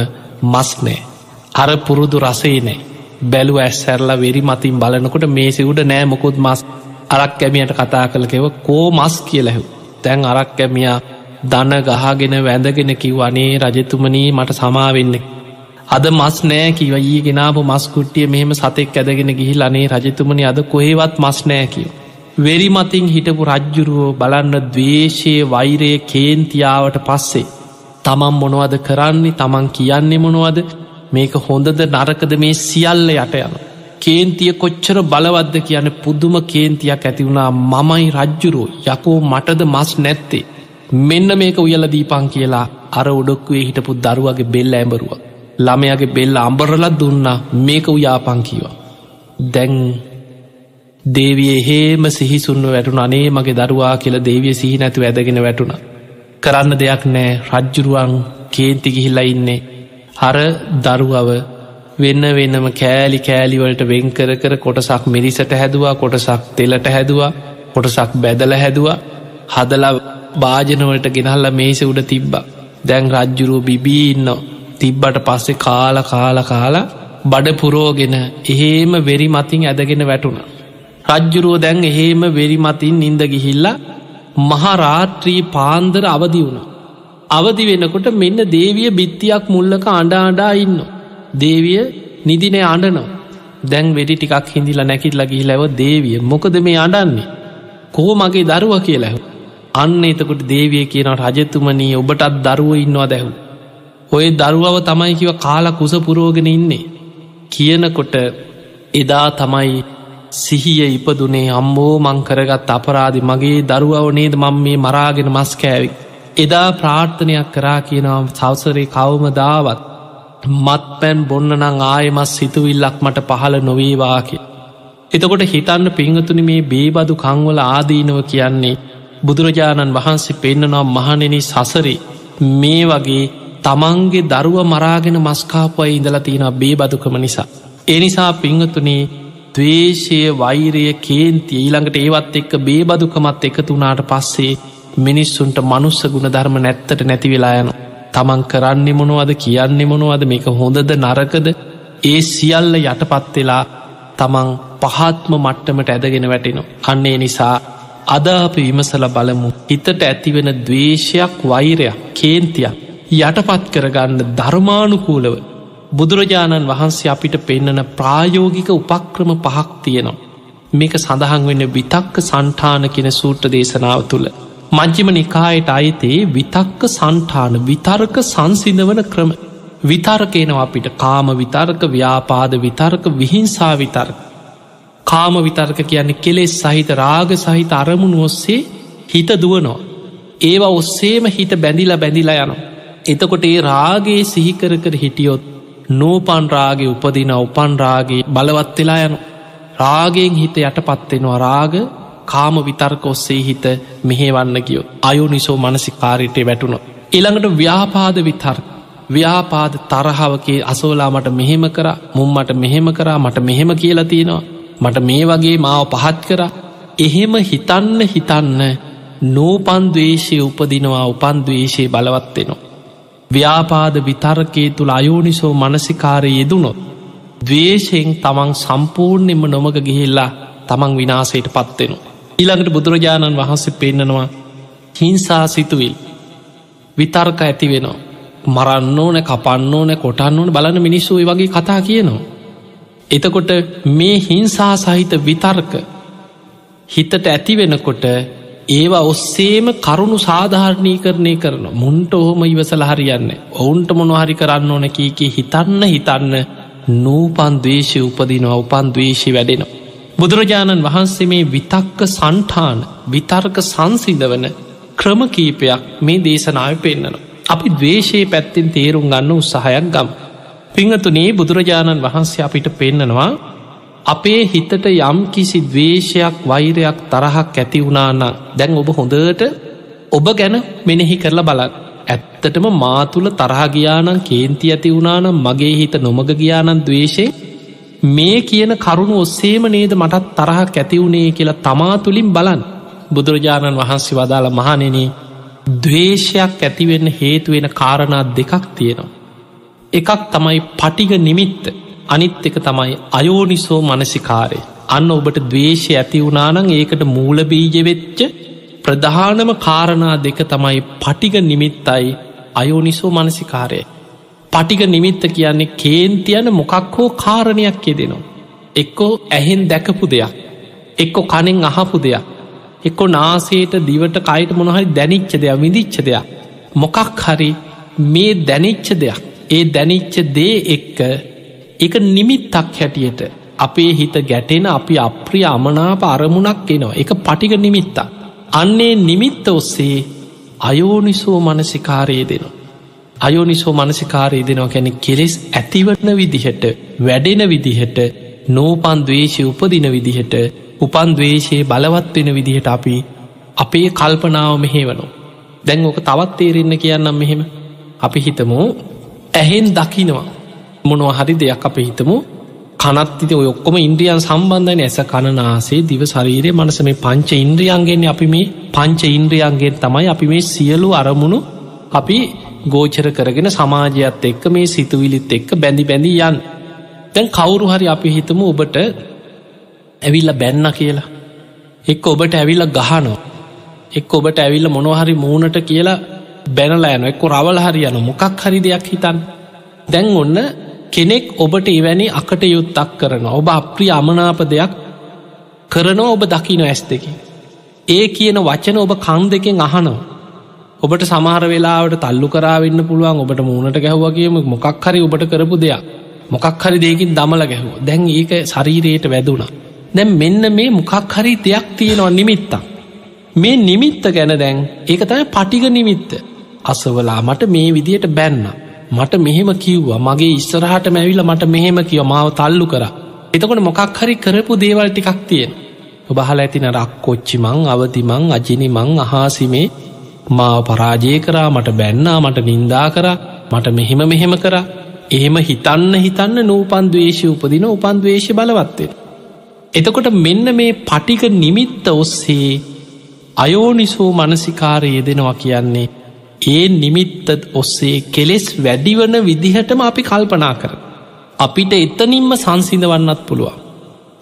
මස් නෑ. අර පුරුදු රසේ නෑ. බැලු ඇස්සැරලා වෙරි මතින් බලනකොට මේසි උඩ නෑ මොකුත් මස් අරක් කැමියට කතා කළකෙව කෝ මස් කියලැහු. තැන් අරක් කැමියා දන ගහගෙන වැඳගෙන කිව් අනේ රජතුමනී මට සමාවෙන්න. අද මස් නෑ කිව ඊ ගෙනාපු මස්කුට්ටිය මෙහෙම සතෙක් ඇදගෙන ගිහිල් අනේ රජතුමනි අද කොහෙවත් මස් නෑ කිව. වෙරි මතින් හිටපු රජ්ජුරුවෝ බලන්න දවේශය වෛරය කේන්තියාවට පස්සේ. තමන් මොනවද කරන්නේ තමන් කියන්නේ මොනවද මේක හොඳද නරකද මේ සියල්ල යට යන. කේන්තිය කොච්චර බලවද්ද කියන පුදුම කේන්තියක් ඇතිවුණා මමයි රජ්ජුරෝ යකෝ මටද මස් නැත්තේ. මෙන්න මේක උයල දීපං කියලා අර උඩොක්වේ හිටපු දරුවගේ බෙල්ල ඇඹරුව. ළමයගේ බෙල්ල අම්බරලත් දුන්නා මේක උයාපංකිවා. දැන් දේවිය හේම සිහිසුන්ව වැටුන අනේ මගේ දරවා කියලා දේවිය සිහි නැතු ඇදගෙන වැටුණ. කරන්න දෙයක් නෑ රජ්ජුරුවන් කේන්ති ගිහිල්ලා ඉන්නේ අර දරුවව වෙන්න වෙන්නම කෑලි කෑලිවලට වෙන්කර කර කොටසක් මිරිසට හැදවා කොටසක් තෙලට හැදවා කොටසක් බැදල හැදවා හදලා භාජනවලට ගෙනහල්ල මේස උඩ තිබ්බ දැන් රජ්ජුරුව බිබී ඉන්න තිබ්බට පස්සේ කාල කාල කාලා බඩ පුරෝගෙන එහෙම වෙරි මතින් ඇදගෙන වැටුණ. රජ්ජුරුව දැන් එහෙම වෙරි මතින් නින්ද ගිහිල්ලා මහරාත්‍රී පාන්දර අවදි වුණ. අවදි වෙනකොට මෙන්න දේවිය බිත්තියක් මුල්ලක අඩාඩා ඉන්න. දේවිය නිදින අඩනවා දැන් වෙඩි ටිකක් හිදිලා නැකිටලා ගිහි ලැව දේවිය මොකද මේ අඩන්නේ. කෝ මගේ දරුව කියලැහු. අන්න එතකොට දේවිය කියන රජතුමනී ඔබටත් දරුව ඉන්නවා දැහු. ඔය දරුවව තමයි කිව කාලා කුස පුරෝගෙන ඉන්නේ. කියනකොට එදා තමයි සිහිය ඉපදුනේ අම්බෝ මංකරගත් අපරාධි මගේ දරුවව නේද මං මේ මරාගෙන මස් කෑවි. එදා ප්‍රාර්ථනයක් කරා කියනවම් සවසරේ කවම දාවත් මත් පැන් බොන්න නං ආයමස් සිතුවිල්ලක් මට පහළ නොවේවාකි. එතකොට හිතන්න පිංහතුනි මේ බේබදු කංවල ආදීනව කියන්නේ බුදුරජාණන් වහන්සේ පෙන්න්නනම් මහනෙන සසරේ මේ වගේ තමන්ගේ දරුව මරාගෙන මස්කාපුයි ඉඳලා තියෙන බේබදුකම නිසා. එනිසා පිංහතුනේ දවේශය වෛරය කේන්තිය ඊළඟට ඒවත් එක්ක බේබදුකමත් එකතුනාට පස්සේ මිනිස්සුන්ට මනුස්ස ගුණ ධර්ම නැත්තට නැති වෙලා යන තමන් කරන්නේ මොනවද කියන්නේ මොනවද මේක හොඳද නරකද ඒ සියල්ල යටපත් වෙලා තමන් පහත්ම මට්ටමට ඇදගෙන වැටෙනවා අන්නේ නිසා අද අප විමසල බලමු හිතට ඇතිවෙන දවේශයක් වෛරයක් කේන්තියක් යටපත් කරගන්න ධර්මානුකූලව බුදුරජාණන් වහන්සේ අපිට පෙන්නන ප්‍රායෝගික උපක්‍රම පහක් තියෙනවා. මේක සඳහන් වෙන්න විතක්ක සන්ඨාන කෙන සූට්‍ර දේශනාව තුළ. මංචිම නිකායට අයිතේ විතක්ක සන්ඨාන විතර්ක සංසිඳවන ක්‍රම. විතර්කේනවා අපිට කාම විතර්ක ව්‍යාපාද විතර්ක විහිංසා විතර්ක. කාම විතර්ක කියන්නේ කෙලෙස් සහිත රාග සහිත අරමුණු ඔස්සේ හිත දුවනවා. ඒවා ඔස්සේම හිත බැඳිලා බැඳිලා යනවා. එතකොට ඒ රාගේ සිහිකර කර හිටියොත් නූපන් රාගේ උපදින උපන් රාගේ බලවත් වෙලා යනු. රාගෙන් හිත යට පත්වෙනවා රාග කාම විතර්ක ඔස්සේ හිත මෙහේවන්න කියෝ අයු නිසෝ මනසි කාරිටය වැටුණො. එළඟට ව්‍යාපාද විතර්ක ව්‍යාපාද තරහාවකේ අසෝලා මට මෙහෙම කර මුම්මට මෙහෙම කරා මට මෙහෙම කියලා තියෙනවා මට මේ වගේ මාව පහත් කර එහෙම හිතන්න හිතන්න නූපන්දවේශය උපදිනවා උපන්දවේශය බලවත්වෙනවා. ව්‍යාපාද විතර්කයේ තුළ අයෝනිසෝ මනසිකාරය යෙදුනොත්. දවේශයෙන් තමන් සම්පූර්ණෙම නොමග ගිහිල්ලා තමන් විනාසයට පත්වෙනු. ඊළඟට බුදුරජාණන් වහන්සේ පෙන්න්නනවා හිංසා සිතුවිල් විතර්ක ඇති වෙනවා. මරන්න ඕන කපන්න ඕන කොටන්න ඕන බලන මිනිස්සුයි වගේ කතා කියනවා. එතකොට මේ හිංසා සහිත විතර්ක හිතට ඇති වෙනකොට ඒවා ඔස්සේම කරුණු සාධාරණී කරණය කරන මුන්ට ඔහොම ඉවසල හරියන්න ඔවුන්ට මොනහරි කරන්න ඕන කීකි හිතන්න හිතන්න නූපන් දවේශය උපදිනවා උපන් දවේශය වැඩෙනවා. බුදුරජාණන් වහන්සේ මේ විතක්ක සන්ටාන විතර්ක සංසිදවන ක්‍රමකීපයක් මේ දේශනාව පෙන්න්නන. අපි දවේශයේ පැත්තිෙන් තේරුම් ගන්න උත්සාහයක් ගම්. පිංහතුනේ බුදුරජාණන් වහන්සේ අපිට පෙන්නනවා අපේ හිතට යම් කිසි දවේශයක් වෛරයක් තරහක් ඇති වුණානම් දැන් ඔබ හොඳට ඔබ ගැන මෙනෙහි කරලා බලන්න. ඇත්තටම මාතුළ තරහගියානම් කේන්ති ඇති වුණානම් මගේ හිත නොමග ගියානන් දවේශයෙන් මේ කියන කරුණු ඔස්සේම නේද මටත් තරහක් ඇතිවුණේ කියලා තමා තුළින් බලන් බුදුරජාණන් වහන්සේ වදාළ මහනෙනේ දවේශයක් ඇතිවෙන්න හේතුවෙන කාරණා දෙකක් තියෙනවා. එකක් තමයි පටිග නිමිත්ත අනිත් එක තමයි අයෝනිසෝ මනසිකාරය අන්න ඔබට දවේශය ඇති වුණානං ඒකට මූලබීජවෙච්ච ප්‍රධානම කාරණා දෙක තමයි පටිග නිමිත්තයි අයෝනිසෝ මනසිකාරය. පටික නිමිත්ත කියන්නේ කේන්තියන මොකක් හෝ කාරණයක් යෙදෙනවා. එක්කෝ ඇහෙන් දැකපු දෙයක්. එක්කො කනෙන් අහපු දෙයක්. එක්කො නාසේට දිවට කයිට මොනහරි දැනිච්ච දෙයක් විදිච්ච දෙයක්. මොකක් හරි මේ දැනිච්ච දෙයක්. ඒ දැනිච්ච දේ එක්ක එක නිමිත්තක් හැටියට අපේ හිත ගැටෙන අපි අප්‍රිය අමනාප අරමුණක් එනවා එක පටික නිමිත්තා. අන්නේ නිමිත්ත ඔස්සේ අයෝනිසෝ මනසිකාරය දෙනවා. අයෝනිසෝ මනසිකාරය දෙනවා කැනෙ කෙලෙස් ඇතිවටන විදිහට වැඩෙන විදිහට නෝපන් දවේශය උපදින විදිහට උපන් දවේශයේ බලවත් වෙන විදිහට අපි අපේ කල්පනාව මෙහෙවනෝ. දැන් ඕක තවත් තේරෙන්න කියන්නම් මෙහෙම. අපි හිතමු ඇහෙන් දකිනවා. මොනව හරි දෙයක් අප හිතමු. කනත්තිති ඔයොක්කොම ඉන්ද්‍රියන් සම්බන්ධන ඇස කණනාසේ දිව ශරීරය මනස. මේ පංච ඉන්ද්‍රියන්ගෙන් අපි මේ පංච ඉන්ද්‍රියන්ගෙන් තමයි අපි මේ සියලු අරමුණු අපි ගෝචර කරගෙන සමාජයත් එක්ක මේ සිතුවිලිත් එක්ක බැඳි බැඳි යන් දැන් කවුරු හරි අපි හිතමු ඔබට ඇවිල්ල බැන්න කියලා. එක් ඔබට ඇවිල්ල ගහනෝ එක් ඔබට ඇවිල්ල මොනොහරි මූුණට කියලා බැනලා යන එක්ක රවල හරි යන මොකක් හරි දෙයක් හිතන් දැන් ඔන්න කෙනෙක් ඔබට එවැනි අකට යුත්තක් කරන ඔබ අප්‍රිය අමනාප දෙයක් කරනෝ ඔබ දකින ඇස් දෙකි. ඒ කියන වචන ඔබ කං දෙකෙන් අහනෝ. ඔබට සමහර වෙලාවට තල්ලු කරාවෙන්න පුළුවන් ඔබට මූුණට ගැහ්වගේම මොකක් හරි ඔබට කරපු දෙයක්. මොකක් හරි දෙකින් දමල ගැහුව. දැන් ඒක ශරීරයට වැදුනා. දැම් මෙන්න මේ මොකක් හරි දෙයක් තියෙනවා නිමිත්තා. මේ නිමිත්ත ගැන දැන් ඒක තම පටිග නිමිත්ත. අසවලා මට මේ විදියට බැන්නම්. මට මෙහෙම කිව්වා. මගේ ඉස්සරහට මැවිල මට මෙහෙම කිව මාව තල්ලු කර. එතකොට මොකක් හරි කරපු දේවල් ටිකක් තියෙන ඔබහල ඇතින රක් කොච්චිමං අවතිමං අජිනිමං අහාසිමේ මාව පරාජය කරා මට බැන්නා මට නින්දා කර මට මෙහෙම මෙහෙම කර එහෙම හිතන්න හිතන්න නූපන් දවේශය උපදින උපන් දවේශය බලවත්වෙන. එතකොට මෙන්න මේ පටික නිමිත්ත ඔස්සේ අයෝනිසෝ මනසිකාරය යෙදෙනවා කියන්නේ ඒ නිමිත්ත ඔස්සේ කෙලෙස් වැඩිවන විදිහටම අපි කල්පනා කර. අපිට එතනින්ම සංසිඳවන්නත් පුළුවන්.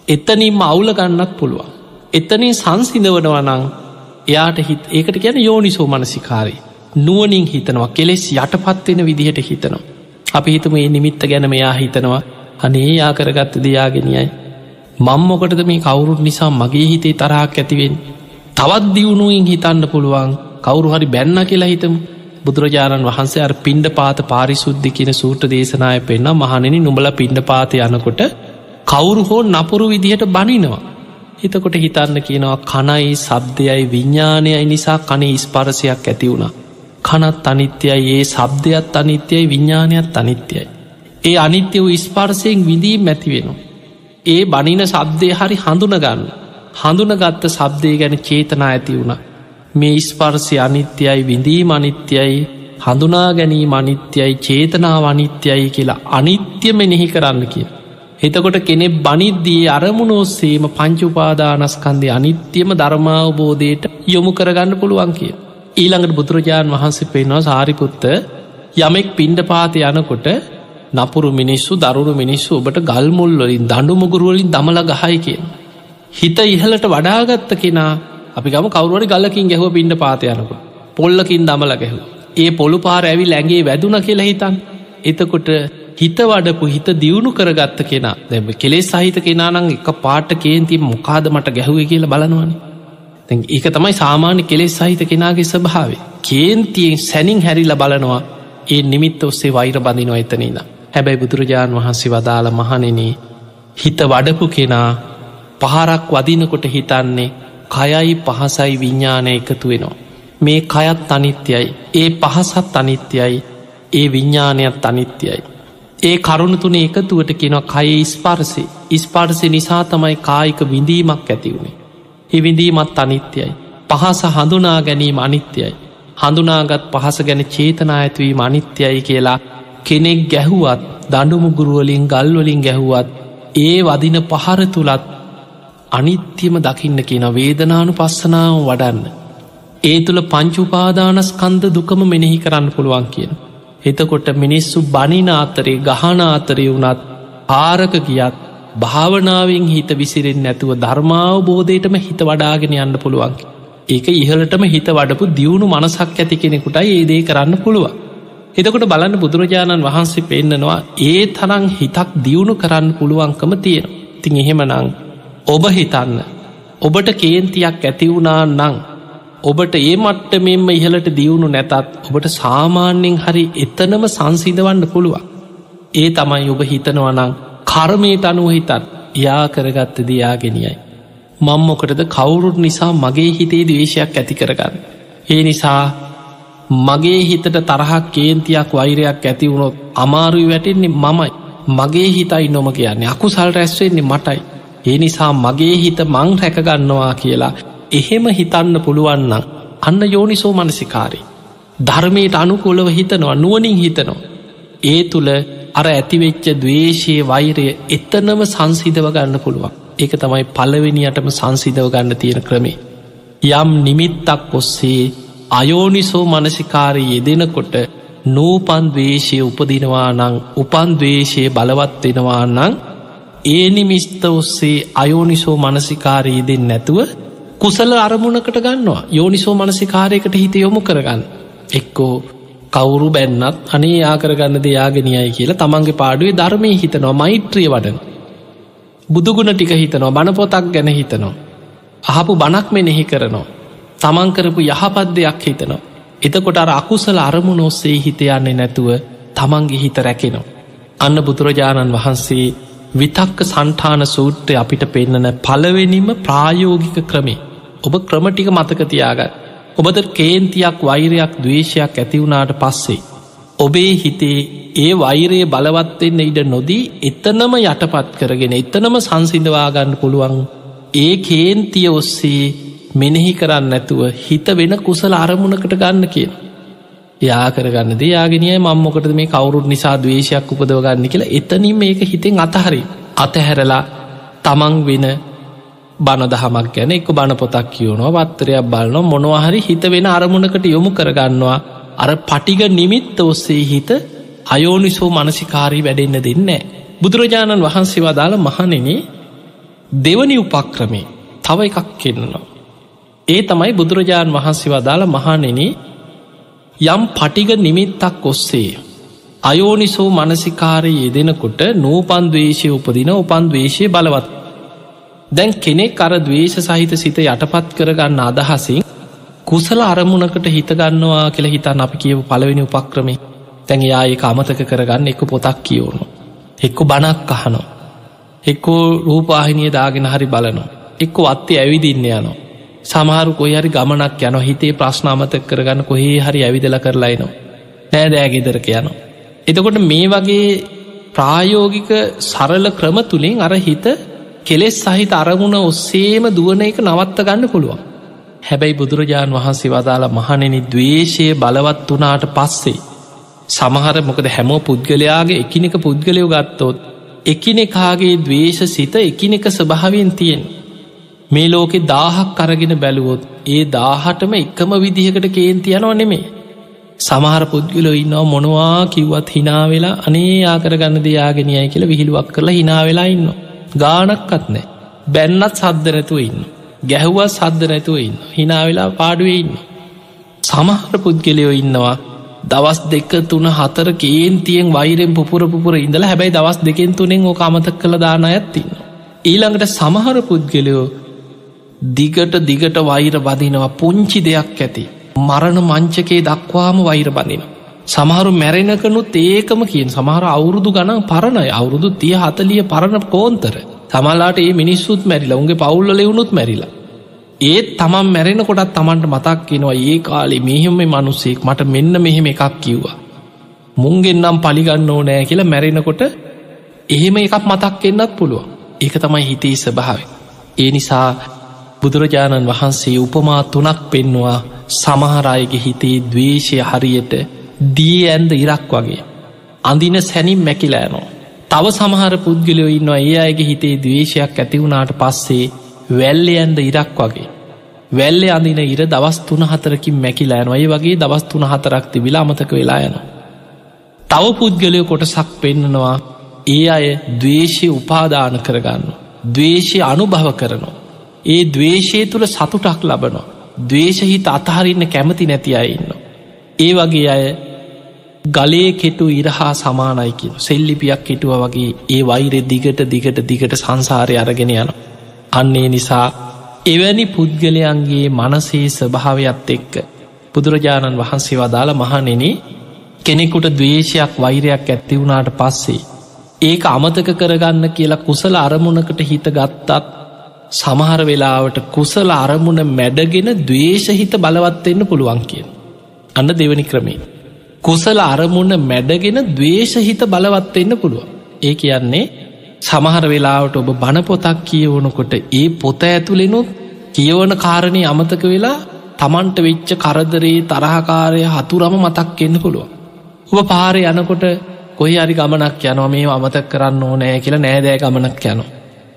එතනින්ම අවුල ගන්නත් පුළුවන්. එතනින් සංසිඳවනවනං එයාට හිත් ඒකට ගැන යෝනිසෝ මනසිකාරී. නුවනින් හිතනවා කෙලෙස් යටපත්වෙන විදිහට හිතනවා. අපි හිතම ඒ නිමිත්ත ගැන මෙයා හිතනවා අනේ යා කරගත්ත දෙයාගෙනයයි. මංමොකටද මේ කවුරුත් නිසා මගේ හිතේ තරහක් ඇතිවෙන්. තවත් දියුණුවෙන් හිතන්න පුළුවන් කවුරු හරි බැන්න කියලා හිතමු බුදුරජාණන් වහන්සේ අර පින්ඩ පාත පාරිසුද්ධි කියන සූට දේශනාය පෙන්න්න මහනෙන නුඹල පින්ඩ පාත යනකොට කවුරු හෝ නපුරු විදිහට බනිනවා. එතකොට හිතන්න කියනවා කනයි සබ්දයයි විඤ්ඥානයයි නිසා කනේ ස්පරසයක් ඇති වුණා. කනත් අනිත්‍යයි ඒ සබ්දයත් අනිත්‍යයි විඤ්ඥානයත් අනිත්‍යයි. ඒ අනිත්‍ය වූ ස්පර්සයෙන් විඳීම් ඇති වෙනවා. ඒ බනින සබ්දය හරි හඳුනගන්න හඳුනගත්ත සබ්දය ගැන චේතනා ඇති වුණා මේ ස්පර්සය අනිත්‍යයි විඳීම අනිත්‍යයි හඳුනා ගැනීම අනිත්‍යයි චේතනාව අනිත්‍යයි කියලා අනිත්‍ය මෙනෙහි කරන්න කිය. එතකොට කෙනෙ බනිද්දී අරමුණෝස්සේම පංචුපාදානස්කන්දය අනිත්‍යම ධර්මාවබෝධයට යොමු කරගන්න පුළුවන් කිය. ඊළඟට බුදුරජාණන් වහන්සේ පෙන්වා සාරිපුත්ත යමෙක් පින්ඩ පාත යනකොට නපුරු මිනිස්සු දරුණු මිනිස්සු ඔබට ගල්මුල්වලින් දඩු මුගුරුවලින් දමල ගහයි කිය. හිත ඉහලට වඩාගත්ත කෙනා අපි ගම කවරුවට ගලකින් ගැහව පින්ඩ පාතයනක පොල්ලකින් දමල ගැහු ඒ පොළු පාර ඇවි ලැගේ වැදුන කියලා හිතන් එතකොට හිත වඩපු හිත දියුණු කරගත්ත කෙනා. දැම කෙලෙස් සහිත කෙනානං එක පාට කේන්ති මොකාද මට ගැහුව කියලා බලනවානේ. ඒක තමයි සාමාන්‍ය කෙලෙස් සහිත කෙනාගේ ස්භාවේ කේන්තියෙන් සැනින් හැරිල බලනවා. ඒ නිමිත්ත ඔස්සේ වෛර බඳිනවා එතනීද හැබැයි බුදුරජාණන් වහන්සේ වදාළ මහනෙන හිත වඩපු කෙනා පහරක් වදිනකොට හිතන්නේ කයයි පහසයි විඤ්ඥානය එකතු වෙනවා. මේ කයත් අනිත්‍යයි ඒ පහසත් අනිත්‍යයි ඒ විඤ්ඥානයත් අනිත්‍යයි. ඒ කරුණු තුන එකතුවට කෙන කයේ ඉස්පර්සි ඉස්පර්සි නිසා තමයි කායික විඳීමක් ඇතිවුණේ. හිවිඳීමත් අනිත්‍යයි. පහස හඳුනා ගැනීම අනිත්‍යයි. හඳුනාගත් පහස ගැන චේතනා ඇත්වීම අනිත්‍යයි කියලා කෙනෙක් ගැහුවත් දඩුමුගුරුවලින් ගල්වලින් ගැහුවත් ඒ වදින පහර තුළත් අනිත්‍යම දකින්න කියන වේදනානු පස්සනාව වඩන්න. ඒ තුළ පංචුපාදානස්කන්ද දුකම මෙනෙහි කරන්න පුළුවන් කියන. එතකොට මිනිස්සු බනින අතරේ ගහන අතරය වුණත් ආරක ගියත් භාවනාවෙන් හිත විසිරෙන් නැතුව ධර්මාවබෝධයටම හිත වඩාගෙන යන්න පුළුවන්. ඒක ඉහලටම හිත වඩපු දියුණු මනසක් ඇති කෙනෙකුටයි ඒදේ කරන්න පුළුවන්. එතකොට බලන්න බුදුරජාණන් වහන්සේ පෙන්න්නනවා ඒ තරං හිතක් දියුණු කරන්න පුළුවන්කම තියෙන. තින් එහෙමනං ඔබ හිතන්න ඔබට කේන්තියක් ඇතිවුණා නං ඔබට ඒ මට්ට මෙම ඉහලට දියුණු නැතත් ඔබට සාමාන්‍යෙන් හරි එතනම සංසිදවන්න පුළුවන්. ඒ තමයි ඔබ හිතනවනං කර්මයට අනුව හිතන් යා කරගත්ත දයාගෙනියයි. මංමොකටද කවුරුත් නිසා මගේ හිතේ දවේශයක් ඇති කරගන්න. ඒ නිසා මගේ හිතට තරහක් කේන්තියක් වෛරයක් ඇතිවුණොත් අමාරුයි වැටෙන්නේ මමයි මගේ හිතයි නොම කියන්නේ අකුසල් රැස්වෙන්නේ මටයි. ඒ නිසා මගේ හිත මං රැකගන්නවා කියලා එහෙම හිතන්න පුළුවන්න අන්න යෝනිසෝ මනසිකාරී. ධර්මයට අනුකූලව හිතනවා නුවනින් හිතනවා. ඒ තුළ අර ඇතිවෙච්ච දවේශයේ වෛරය එතනම සංසිදව ගන්න පුළුවන්. ඒක තමයි පලවෙනියටම සංසිදව ගන්න තියෙන ක්‍රමේ. යම් නිමිත්තක් ඔස්සේ අයෝනිසෝ මනසිකාරය යෙදෙනකොට නූපන්දවේශය උපදිනවා නං උපන්දවේශය බලවත්වෙනවා නං ඒ නිමිස්ත ඔස්සේ අයෝනිසෝ මනසිකාරයේදෙන් නැතුව කුසල අරමුණකට ගන්නවා. යෝනිසෝ මනසිකාරයකට හිත යොමු කරගන්න. එක්කෝ කවුරු බැන්නත් අනේ ආකරගන්න දෙයාගෙනයයි කියලා තමන්ගේ පාඩුවේ ධර්මය හිතනවා මෛත්‍රිය වඩන. බුදුගුණ ටික හිතනවා බණපොතක් ගැන හිතනවා. අහපු බණක් මෙනෙහි කරනවා. තමන්කරපු යහපත් දෙයක් හිතනවා. එතකොට අර අකුසල අරමුණ ඔස්සේ හිතයන්නේ නැතුව තමන්ගේ හිත රැකෙනවා. අන්න බුදුරජාණන් වහන්සේ විතක්ක සන්ඨාන සූත්‍රය අපිට පෙන්නන පලවෙනිම ප්‍රායෝගික ක්‍රමේ ඔබ ක්‍රමටික මතකතියාගත් ඔබද කේන්තියක් වෛරයක් දවේශයක් ඇතිවුණාට පස්සේ. ඔබේ හිතේ ඒ වෛරයේ බලවත්වෙන්න ඉඩ නොදී එතනම යටපත් කරගෙන එතනම සංසිඳවාගන්න පුළුවන් ඒ කේන්තිය ඔස්සේ මෙනෙහි කරන්න නැතුව හිත වෙන කුසල අරමුණකට ගන්න කියන. යා කරගන්න දයාගෙනය මංමොකට මේ කවුරුත් නිසා දවේශයක් උපදවගන්න කියලා එතනින් මේක හිතෙන් අතහරි අතහැරලා තමන් වෙන බණ දහමක් ගැන එක බණ පොතක් කියවනවා වත්තරයක් බලන මොනවහරි හිත වෙන අරමුණකට යොමු කරගන්නවා අර පටිග නිමිත්ත ඔස්සේ හිත අයෝනිසෝ මනසිකාරී වැඩෙන්න දෙන්නේ. බුදුරජාණන් වහන්සේ වදාළ මහනෙන දෙවනි උපක්‍රමේ තව එකක් කෙන්නවා. ඒ තමයි බුදුරජාණන් වහන්සේ වදාළ මහනෙන යම් පටිග නිමිත්තක් ඔස්සේ. අයෝනිසෝ මනසිකාරය යෙදෙනකොට නූපන්දවේශය උපදින උපන්දවේශය බලවත් දැන් කෙනෙක් අර දවේශ සහිත සිත යටපත් කරගන්න අදහසින් කුසල අරමුණකට හිතගන්නවා කියලා හිතන් අපි කියව පලවෙනි උපක්‍රමේ තැන් යාඒ අමතක කරගන්න එක පොතක් කියවුණු. එක්කු බණක් අහනෝ. එක්කෝ රූපාහිනිය දාගෙන හරි බලනවා. එක්කො අත්තේ ඇවිදින්න යනවා. සමහරු කොයි හරි ගමනක් යන හිතේ ප්‍රශ්න අමතක කරගන්න කොහේ හරි ඇවිදල කරලායිනවා. නෑදෑගෙදරක යනවා. එතකොට මේ වගේ ප්‍රායෝගික සරල ක්‍රම තුළින් අර හිත කෙලෙස් සහිත අරමුණ ඔස්සේම දුවන එක නවත්ත ගන්න පුළුවන්. හැබැයි බුදුරජාණන් වහන්සේ වදාලා මහනෙන දවේශය බලවත් වනාට පස්සේ. සමහර මොකද හැමෝ පුද්ගලයාගේ එකිනෙක පුද්ගලයෝ ගත්තොත් එකිනෙකාගේ දවේශ සිත එකිනෙක ස්භාවෙන් තියෙන්. මේ ලෝකෙ දාහක් අරගෙන බැලුවොත් ඒ දාහටම එකම විදිහකට කේන්තියනවා නෙමේ. සමහර පුද්ගලෝ ඉන්නවා මොනවා කිව්වත් හිනාවෙලා අනේ ආකරගන්න දෙයාගෙනයයි කියලා විහිළුවක් කරලා හිනාවෙලා ඉන්නවා. ගානක්කත් නෑ බැන්නත් සද්ධ නැතුව ඉන්න ගැහුවත් සද්ධ නැතුව ඉන්න හිනාවෙලා පාඩුවේ ඉන්න සමහර පුද්ගලයෝ ඉන්නවා දවස් දෙක තුන හතර කේන්තියෙන් වෛරෙන් පුපුර පුපුර ඉඳලා හැබැයි දවස් දෙකෙන් තුනෙන් ඕ අමතක් කළ දාන ඇත්තින්න. ඊළඟට සමහර පුද්ගලයෝ දිගට දිගට වෛර බදිනවා පුංචි දෙයක් ඇති. මරණ මංචකේ දක්වාම වෛර බඳින. සමහරු මැරෙනකනුත් ඒකම කියෙන් සමහර අවුරුදු ගණන් පරණයි අවුරුදු තිය හතලිය පරණ කෝන්තර තමලාට ඒ මිනිස්සුත් මැරිලා උන්ගේ පවුල්ල ලෙවුණුත් මැරිලා. ඒත් තමන් මැරෙන කොටත් තමන්ට මතක් කෙනවා ඒ කාලේ මෙහෙම මනුස්සෙක් මට මෙන්න මෙහෙම එකක් කිව්වා. මුන්ගෙන්නම් පලිගන්න ඕනෑ කියලා මැරෙනකොට එහෙම එකක් මතක් එන්නත් පුළුවන් ඒක තමයි හිතේ ස්භාව. ඒ නිසා බුදුරජාණන් වහන්සේ උපමා තුනක් පෙන්නවා සමහරයගේ හිතේ දවේශය හරියට දී ඇන්ද ඉරක් වගේ. අඳින සැනින් මැකිලෑනෝ. තව සමහර පුද්ගලයෝ ඉන්නවා ඒ අයගේ හිතේ දවේශයක් ඇතිවුණාට පස්සේ වැල්ලයන්ද ඉරක් වගේ. වැල්ලෙ අඳින ඉර දවස් තුන හතරකින් මැකිලෑන ඔය වගේ දවස් තුන හතරක් තිබිලා අමතක වෙලා යන. තව පුද්ගලය කොටසක් පෙන්නනවා ඒ අය දවේශය උපාදාන කරගන්න. දවේශය අනුභව කරනවා. ඒ දවේශය තුළ සතුටක් ලබනවා. දවේශහිත අතහරින්න කැමති නැති අයඉන්න. ඒ වගේ අය ගලේ කෙටු ඉරහා සමානයිකින් සෙල්ලිපියක් කෙටුව වගේ ඒ වෛරෙ දිගට දිගට දිගට සංසාරය අරගෙන යන. අන්නේ නිසා එවැනි පුද්ගලයන්ගේ මනසේ ස්භාවයක්ත් එක්ක බුදුරජාණන් වහන්සේ වදාළ මහනෙන කෙනෙකුට දවේශයක් වෛරයක් ඇත්ති වුණාට පස්සේ ඒක අමතක කරගන්න කියලා කුසල අරමුණකට හිත ගත්තත් සමහර වෙලාවට කුසල අරමුණ මැඩගෙන දවේශහිත බලවත්වෙන්න පුළුවන් කියෙන්. අන්න දෙවනි ක්‍රමේ. කුසල අරමුණ මැඩගෙන දවේශහිත බලවත්වෙන්න පුළුව. ඒ කියන්නේ සමහර වෙලාවට ඔබ බණපොතක් කියවනකොට ඒ පොත ඇතුළෙනුත් කියවන කාරණය අමතක වෙලා තමන්ට වෙච්ච කරදරේ තරහකාරය හතුරම මතක් එන්න පුළුව. ඔබ පාර යනකොට කොයි අරි ගමනක් යනවා මේ අමතක් කරන්න ඕනෑ කියලා නෑදෑ ගමනක් යනවා.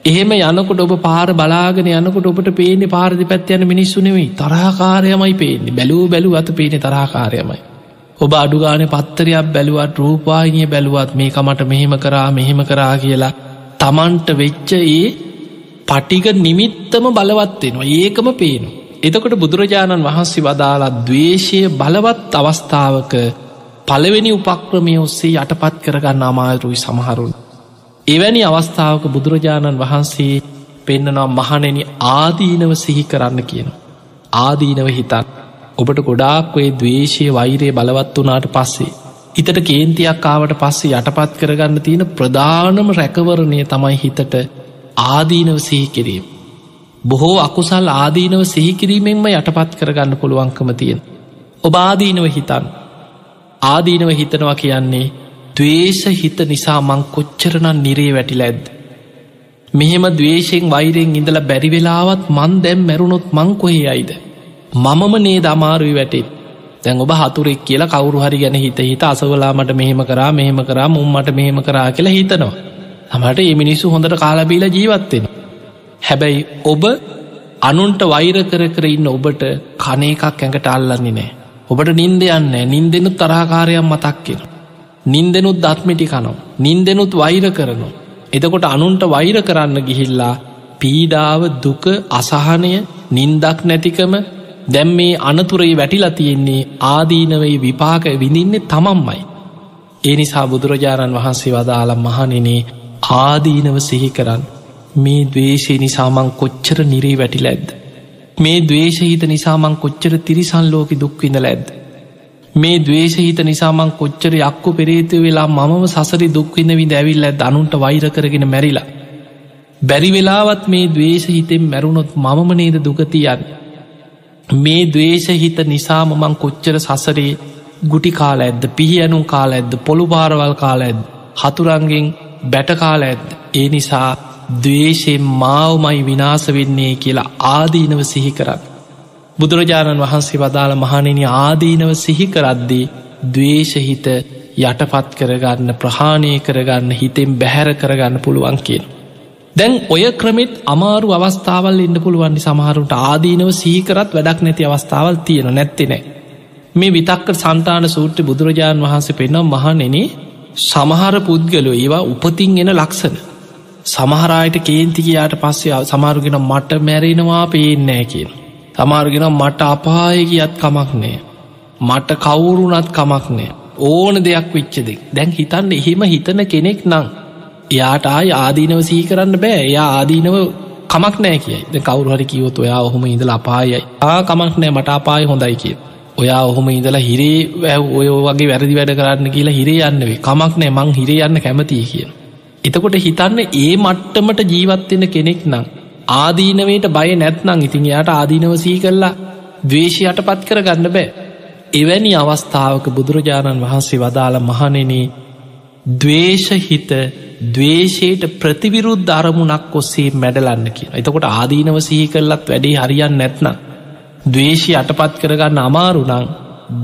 එහෙම යනකොට ඔබ පාර බලාගෙන යනකොට ඔබට පේන්නේ පාරදි පැත් යන මිනිස්සු නෙවෙයි තරහකාරයමයි පේන්නේ බැලූ බැලු අත පේනෙ තරහකාරයමයි. ඔබ අඩුගාන පත්තරයක් බැලුවත් රූපවාහිනිය බැලුවත් මේක මට මෙහෙම කරා මෙහෙම කරා කියලා තමන්ට වෙච්ච ඒ පටික නිමිත්තම බලවත්වෙනවා ඒකම පේනු. එතකොට බුදුරජාණන් වහන්සේ වදාලා දවේශය බලවත් අවස්ථාවක පළවෙනි උපක්‍රමය ඔස්සේ යටපත් කරගන්න අමාරුයි සමහරුන්. එවැනි අවස්ථාවක බුදුරජාණන් වහන්සේ පෙන්න්නනම් මහනෙන ආදීනව සිහි කරන්න කියන. ආදීනව හිතන් ඔබට ගොඩාක් ඔේ දවේශය වෛරය බලවත් වනාට පස්සේ. හිතට කේන්තියක් ආවට පස්සේ යටපත් කරගන්න තියෙන ප්‍රධානම රැකවරණය තමයි හිතට ආදීනව සිහිකිරීම. බොහෝ අකුසල් ආදීනව සිහිකිරීමෙන්ම යටපත් කරගන්න පුළුවන්කම තියෙන. ඔබ ආදීනව හිතන් ආදීනව හිතනවා කියන්නේ දවේශ හිත නිසා මං කොච්චරනන් නිරේ වැටිල ඇද්ද. මෙහෙම දවේශයෙන් වෛරෙන් ඉඳල බැරිවෙලාවත් මන් දැම් මැරුණොත් මං කොහේ අයිද. මමම නේ දමාරුයි වැටෙත් තැන් ඔබ හතුරෙක් කියලා කවරු හරි ගැන හිත හිත අසවලාමට මෙහෙම කරා මෙහෙම කරා මුම්මට මෙහෙම කරා කියලා හිතනවා. තමට ඒ මිනිස්සු හොඳට කාලබීල ජීවත්වෙන. හැබැයි ඔබ අනුන්ට වෛර කර කර ඉන්න ඔබට කන එකක් ඇඟට අල්ලන්නේ නෑ. ඔබට නින්ද යන්න නින්දෙනුත් තරහකාරයක් මතක්කෙන. නින්දෙනුත් දත්මිටි කනෝ. නින්දෙනුත් වෛර කරනවා. එතකොට අනුන්ට වෛර කරන්න ගිහිල්ලා පීඩාව දුක අසහනය නින්දක් නැතිකම දැම් මේ අනතුරේ වැටිලා තියෙන්නේ ආදීනවයි විපාක විඳින්නේ තමන්මයි. ඒ නිසා බුදුරජාණන් වහන්සේ වදාලා මහනෙනේ ආදීනව සිහි කරන්න මේ දවේශය නිසාමං කොච්චර නිරේ වැටිල ඇද්ද. මේ දවේශහිත නිසාමං කොච්චර තිරිසන් ලෝක දුක්විඳ ඇද්ද. මේ දවේශහිත නිසාමං කොච්චර යක්කු පෙරේතු වෙලා මම සසරි දුක්විඳ විඳ ඇවිල්ල දනුන්ට වෛර කරගෙන මැරිලා. බැරි වෙලාවත් මේ දවේශහිතෙන් මැරුණොත් මම නේද දුගතියන්න. මේ දවේශහිත නිසාම මං කොච්චර සසරේ ගුටි කාල ඇද්ද පිහියනුම් කාල ඇද්ද පොළු පාරවල් කාල ඇද හතුරන්ගෙන් බැටකාල ඇද්ද ඒ නිසා දවේශයෙන් මාවමයි විනාස වෙන්නේ කියලා ආදීනව සිහි කරන්න. බුදුරජාණන් වහන්සේ වදාළ මහනෙන ආදීනව සිහි කරද්දී දවේශහිත යටපත් කරගන්න ප්‍රහාණය කරගන්න හිතෙන් බැහැර කරගන්න පුළුවන් කියන. දැන් ඔය ක්‍රමෙත් අමාරු අවස්ථාවල් එන්න පුළුවන්නි සමහරුට ආදීනව සීකරත් වැඩක් නැති අවස්ථාවල් තියෙන නැත්තෙනෑ. මේ විතක්ක සන්තාන සූට්‍ර බුදුරජාණන් වහන්සේ පෙන්නම් මහනෙනේ සමහර පුද්ගලෝ ඒවා උපතින් එන ලක්සන. සමහරයට කේන්තිකයාට පස්සේ සමාරුගෙන මට මැරෙනවා පේනෑ කියන. සමාරුගෙන මට අපාය කියත් කමක් නෑ. මට කවුරුනත් කමක් නෑ ඕන දෙයක් විච්චද දැන් හිතන්න එහෙම හිතන කෙනෙක් නං එයාට ආය ආදීනව සහි කරන්න බෑ. එයා ආදීනව කමක් නෑ කියයි. ද කවරුහරි කිවොත් ඔයා ඔහොම ඉඳල අපායයි. ආ කමක් නෑ. මට අපාය හොඳයි කිය ඔයා ඔහොම ඉඳලා හිරේ වැැව් ඔය වගේ වැරදි වැඩ කරන්න කියලා හිරේ යන්නවේ කමක් නෑ. මං හිරේ යන්න කැමතිය කියන. එතකොට හිතන්න ඒ මට්ටමට ජීවත්වෙන කෙනෙක් නම් ආදීනවයට බය නැත්නං ඉතින් යායට ආදීනව සී කරලා දවේශය යටපත් කර ගන්න බෑ. එවැනි අවස්ථාවක බුදුරජාණන් වහන්සේ වදාළ මහනෙනේ දවේශහිත දවේශයට ප්‍රතිවිරුද්ධ අරමුණක් ඔස්සේ මැඩලන්න කිය එතකොට ආදීනව සිහි කරලත් වැඩේ හරියන් නැත්නම් දවේශය අටපත් කරගන්න අමාරුනං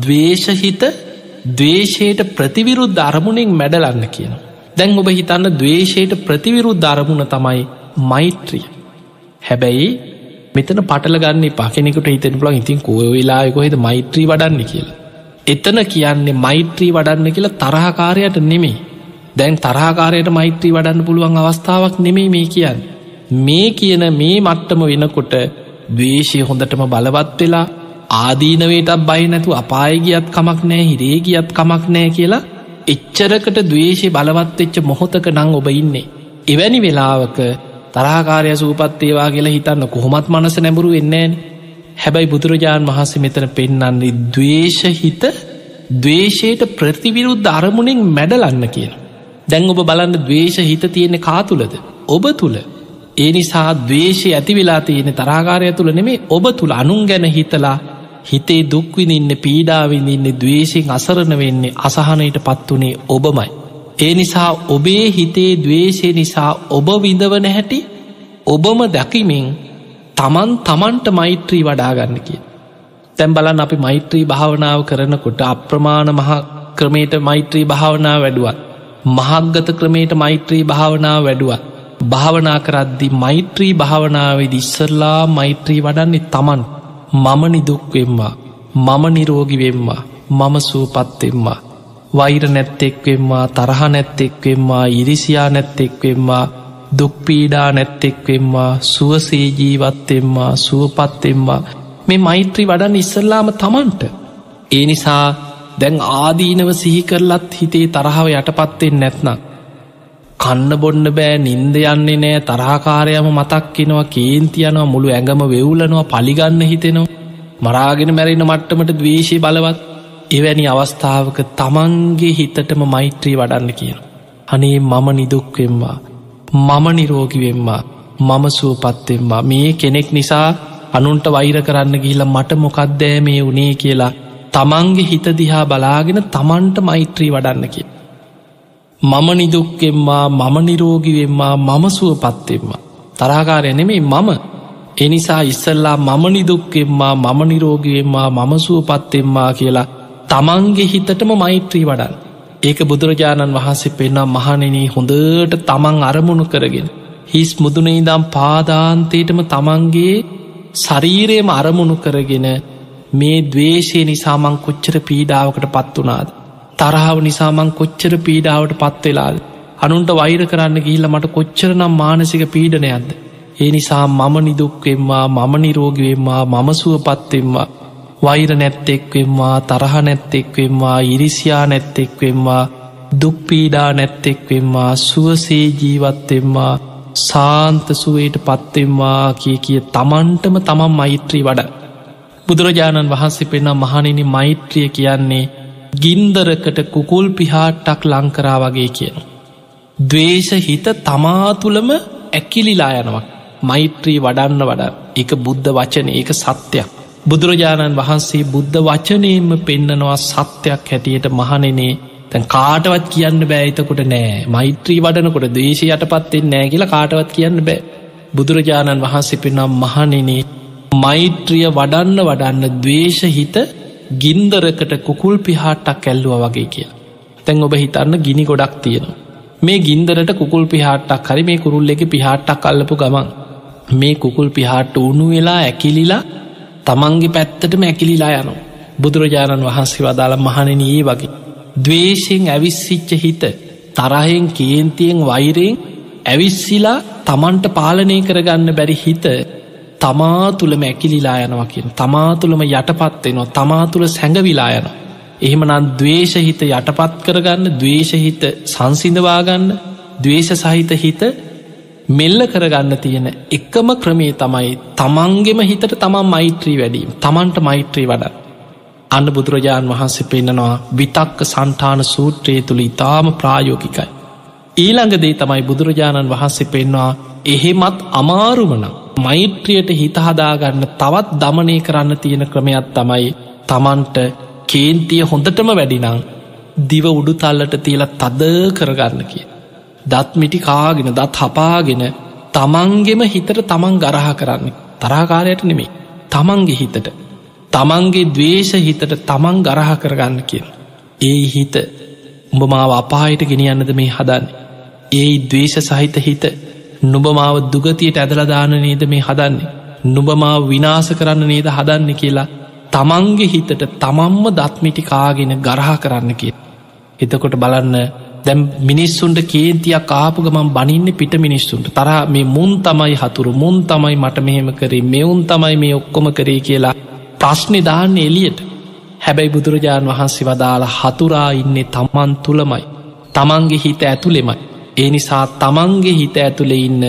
දවේශහිත දවේශයට ප්‍රතිවිරුද්ධ අරමුණෙන් මැඩලන්න කියන. දැන් ඔබ හිතන්න දවේශයට ප්‍රතිවිරුද්ධ අරමුණ තමයි මෛත්‍රිය. හැබැයි මෙතන පටල ගන්න පකෙනෙකුට හිතන පුලන් ඉතින් කෝ වෙලායකොහෙද මෛත්‍රී වඩන්න කියලා. එතන කියන්නේ මෛත්‍රී වඩන්න කියලා තරහකාරයට නෙමේ දැන් තරහකාරයට මෛත්‍රී වඩන්න පුළුවන් අවස්ථාවක් නෙමේ මේ කියන්න. මේ කියන මේ මට්ටම වෙනකොට දවේශය හොඳටම බලවත් වෙලා ආදීනවේටත් බයි නැතු අපාය ගියත් කමක් නෑ හිරේ ගියත් කමක් නෑ කියලා එච්චරකට දවේශය බලවත්වෙච්ච මොහොතක නං ඔබ ඉන්නේ. එවැනි වෙලාවක තරාකාරය සූපත්තේවා කියලා හිතන්න කොහොමත් මනස නැඹුරු වෙන්නේන හැබැයි බුදුරජාණන් වහන්සේ මෙතන පෙන්නන්නේ දවේශහිත දවේශයට ප්‍රතිවිරුද්ධ අරමුණෙන් මැඩලන්න කියන දැන් ඔබ බලන්න දවේශ හිත තියෙන කාතුලද ඔබ තුළ ඒ නිසා දවේශය ඇති වෙලා තියෙන තරාකාරය තුළ නෙමේ ඔබ තුළ අනුන් ගැන හිතලා හිතේ දුක්විනින්න පීඩාවිඳන්න දවේශෙන් අසරණ වෙන්නේ අසහනයට පත්වනේ ඔබමයි. ඒ නිසා ඔබේ හිතේ දවේශය නිසා ඔබ විඳවන හැටි ඔබම දැකිමින් තමන් තමන්ට මෛත්‍රී වඩාගන්න කිය. තැම් බලන් අපි මෛත්‍රී භාවනාව කරනකොට අප්‍රමාණ මහ ක්‍රමේට මෛත්‍රී භාවනා වැඩුවත් මහක්ගත ක්‍රමේට මෛත්‍රී භාවනාව වැඩුවත් භාවනා කරද්දි මෛත්‍රී භාවනාවේද ඉස්සරලා මෛත්‍රී වඩන්නේ තමන් මම නිදුක්වෙම්වා මම නිරෝගිවෙම්වා මම සූපත්තෙම්වා වෛර නැත්තෙක්වෙම්වා තරහ නැත්තෙක්වෙම්වා ඉරිසියා නැත්තෙක්වෙම්වා දුක්පීඩා නැත්තෙක්වෙම්වා සුවසේ ජීවත්තෙම්වා සුවපත්තෙම්වා මේ මෛත්‍රී වඩන් ඉස්සල්ලාම තමන්ට ඒ නිසා දැන් ආදීනව සිහිකරලත් හිතේ තරහව යටපත්තෙන් නැත්නම්? කන්න බොන්න බෑ නින්ද යන්නේ නෑ තරහකාරයම මතක්කෙනවා කේන්තියනවා මුළු ඇඟම වෙවුලනවා පලිගන්න හිතෙනවා. මරාගෙන මැරෙන මට්ටමට දවේශය බලවත් එවැනි අවස්ථාවක තමන්ගේ හිතටම මෛත්‍රී වඩන්න කියන. අනේ මම නිදුක්වෙම්වා මම නිරෝගිවෙම්වා මම සුවපත්තෙම්වා මේ කෙනෙක් නිසා අනුන්ට වෛර කරන්න ගිහිල මට මොකක්දෑ මේ වනේ කියලා තමන්ගේ හිත දිහා බලාගෙන තමන්ට මෛත්‍රී වඩන්න කිය. මම නිදුක්කෙම්වා මම නිරෝගිවෙම්වා මම සුවපත්තෙම්වා. තරාකාරය නෙමේ මම එනිසා ඉස්සල්ලා මම නිදුක්කෙම්වා මම නිරෝගිවෙම්වා මම සුවපත්තෙම්වා කියලා තමන්ගේ හිතටම මෛත්‍රී වඩන්. ඒක බුදුරජාණන් වහන්සේ පෙන්නම් මහනෙනී හොඳට තමන් අරමුණු කරගෙන. හිස් මුදුනෙහිදම් පාදාන්තයටම තමන්ගේ ශරීරයම අරමුණු කරගෙන මේ දවේශය නිසාමං කොච්චර පීඩාවකට පත් වනාද. තරහාව නිසාමං කොච්චර පීඩාවට පත්වෙලාද. අනුන්ට වෛර කරන්න ගිහිල්ල මට කොච්චර නම් මානසික පීඩනයක්ද. ඒ නිසා මම නිදුක්වෙම්වා මම නිරෝගවෙම්වා මම සුවපත්තෙම්වා වෛර නැත්තෙක්වෙම්වා තරහ නැත්තෙක්වෙම්වා ඉරිසියා නැත්තෙක්වෙම්වා දුක්පීඩා නැත්තෙක්වෙම්වා සුවසේ ජීවත්තෙම්වා සාන්තසුවයට පත්තෙම්වා කිය කිය තමන්ටම තමන් මෛත්‍රී වඩ බුදුරජාණන් වහන්සේ පෙන්නම් මහනිනි මෛත්‍රිය කියන්නේ ගින්දරකට කුකුල් පිහාට්ටක් ලංකරා වගේ කියන. දවේශ හිත තමා තුළම ඇකිලිලා යනවා. මෛත්‍රී වඩන්න වඩ එක බුද්ධ වචන ඒක සත්‍යයක්. බුදුරජාණන් වහන්සේ බුද්ධ වචනයෙන්ම පෙන්නනවා සත්‍යයක් හැටියට මහනෙනේ තැන් කාටවත් කියන්න බෑයිතකොට නෑ මෛත්‍රී වඩනකොට දේශය යටපත්තෙන් නෑ කියලා කාටවත් කියන්න බෑ. බුදුරජාණන් වහන්සේ පෙනම් මහනෙනේ මෛත්‍රිය වඩන්න වඩන්න දවේශහිත ගින්දරකට කුකුල් පිහාට්ටක් ඇල්ලුව වගේ කිය. තැන් ඔබ හිතන්න ගිනි ගොඩක් තියෙනවා. මේ ගින්දරට කුකුල් පිහාට්ටක් හරි මේ කුරුල් එක පිහාට්ටක් අල්ලපු ගමන් මේ කුකුල් පිහාට්ට උුණු වෙලා ඇකිලිලා තමන්ගේ පැත්තටම ඇකිලිලා යනු. බුදුරජාණන් වහන්සේ වදාළ මහණනී වගේ. දවේශයෙන් ඇවිස්සිච්ච හිත තරහෙන් කේන්තියෙන් වෛරයෙන් ඇවිස්සිලා තමන්ට පාලනය කරගන්න බැරි හිත තමා තුළම ඇකිලිලා යනවා කියෙන් තමා තුළම යටපත්වෙනවා තමා තුළ සැඟවිලා යන එහෙමනම් දවේශහිත යටපත් කරගන්න දවේශහිත සංසිඳවාගන්න දවේශ සහිත හිත මෙල්ල කරගන්න තියෙන එකම ක්‍රමේ තමයි තමන්ගෙම හිතට තමන් මෛත්‍රී වැඩීම තමන්ට මෛත්‍රී වඩ අන්න බුදුරජාණන් වහන්සේ පෙන්න්නනවා විතක්ක සන්ටාන සූත්‍රයේ තුළ ඉතාම ප්‍රායෝකිකයි. ඊළඟදේ තමයි බුදුරජාණන් වහන්සේ පෙන්වා එහෙමත් අමාරුමනම් මෛත්‍රියයට හිතහදාගන්න තවත් දමනය කරන්න තියෙන ක්‍රමයක් තමයි තමන්ට කේන්තිය හොඳටම වැඩිනං දිව උඩුතල්ලට තියලා තද කරගන්න කිය. දත් මිටි කාගෙන දත් හපාගෙන තමන්ගෙම හිතට තමන් ගරහ කරන්න තරාකාරයට නෙමේ තමන්ගේ හිතට තමන්ගේ දවේශ හිතට තමන් ගරහ කරගන්න කියෙන්. ඒ හිත උඹ මාව අපායට ගෙනියන්නද මේ හදන්න. ඒ දවේශ සහිත හිත නුබමාව දුගතියට ඇදලදාන නේද මේ හදන්නේ. නුබමාව විනාස කරන්න නේද හදන්න කියලා තමන්ගේ හිතට තමන්ම දත්මිටි කාගෙන ගරහ කරන්න කිය. එතකොට බලන්න දැම් මිනිස්සුන්ට කේන්තියක් ආපු ගමන් බනින්න පිට මිනිස්සුන්ට තර මේ මුන් තමයි හතුරු මුන් තමයි මට මෙහෙම කරේ මෙවුන් තමයි මේ ඔක්කොම කරේ කියලා ප්‍රශ්නි දාන්න එලියට හැබැයි බුදුරජාණන් වහන්සේ වදාලා හතුරා ඉන්නේ තමන් තුළමයි තමන්ගේ හිත ඇතුළෙමයි ඒ නිසා තමන්ගේ හිත ඇතුළෙ ඉන්න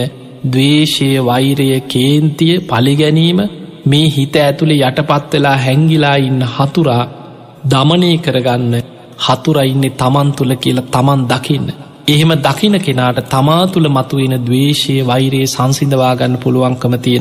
දවේශය වෛරය කේන්තිය පලිගැනීම මේ හිත ඇතුළේ යටපත් වෙලා හැංගිලා ඉන්න හතුරා දමනය කරගන්න හතුරයින්නේ තමන් තුළ කියලා තමන් දකින්න. එහෙම දකින කෙනාට තමා තුළ මතුවෙන දවේශය වෛරයේ සංසිඳවාගන්න පුළුවන්කම තියෙන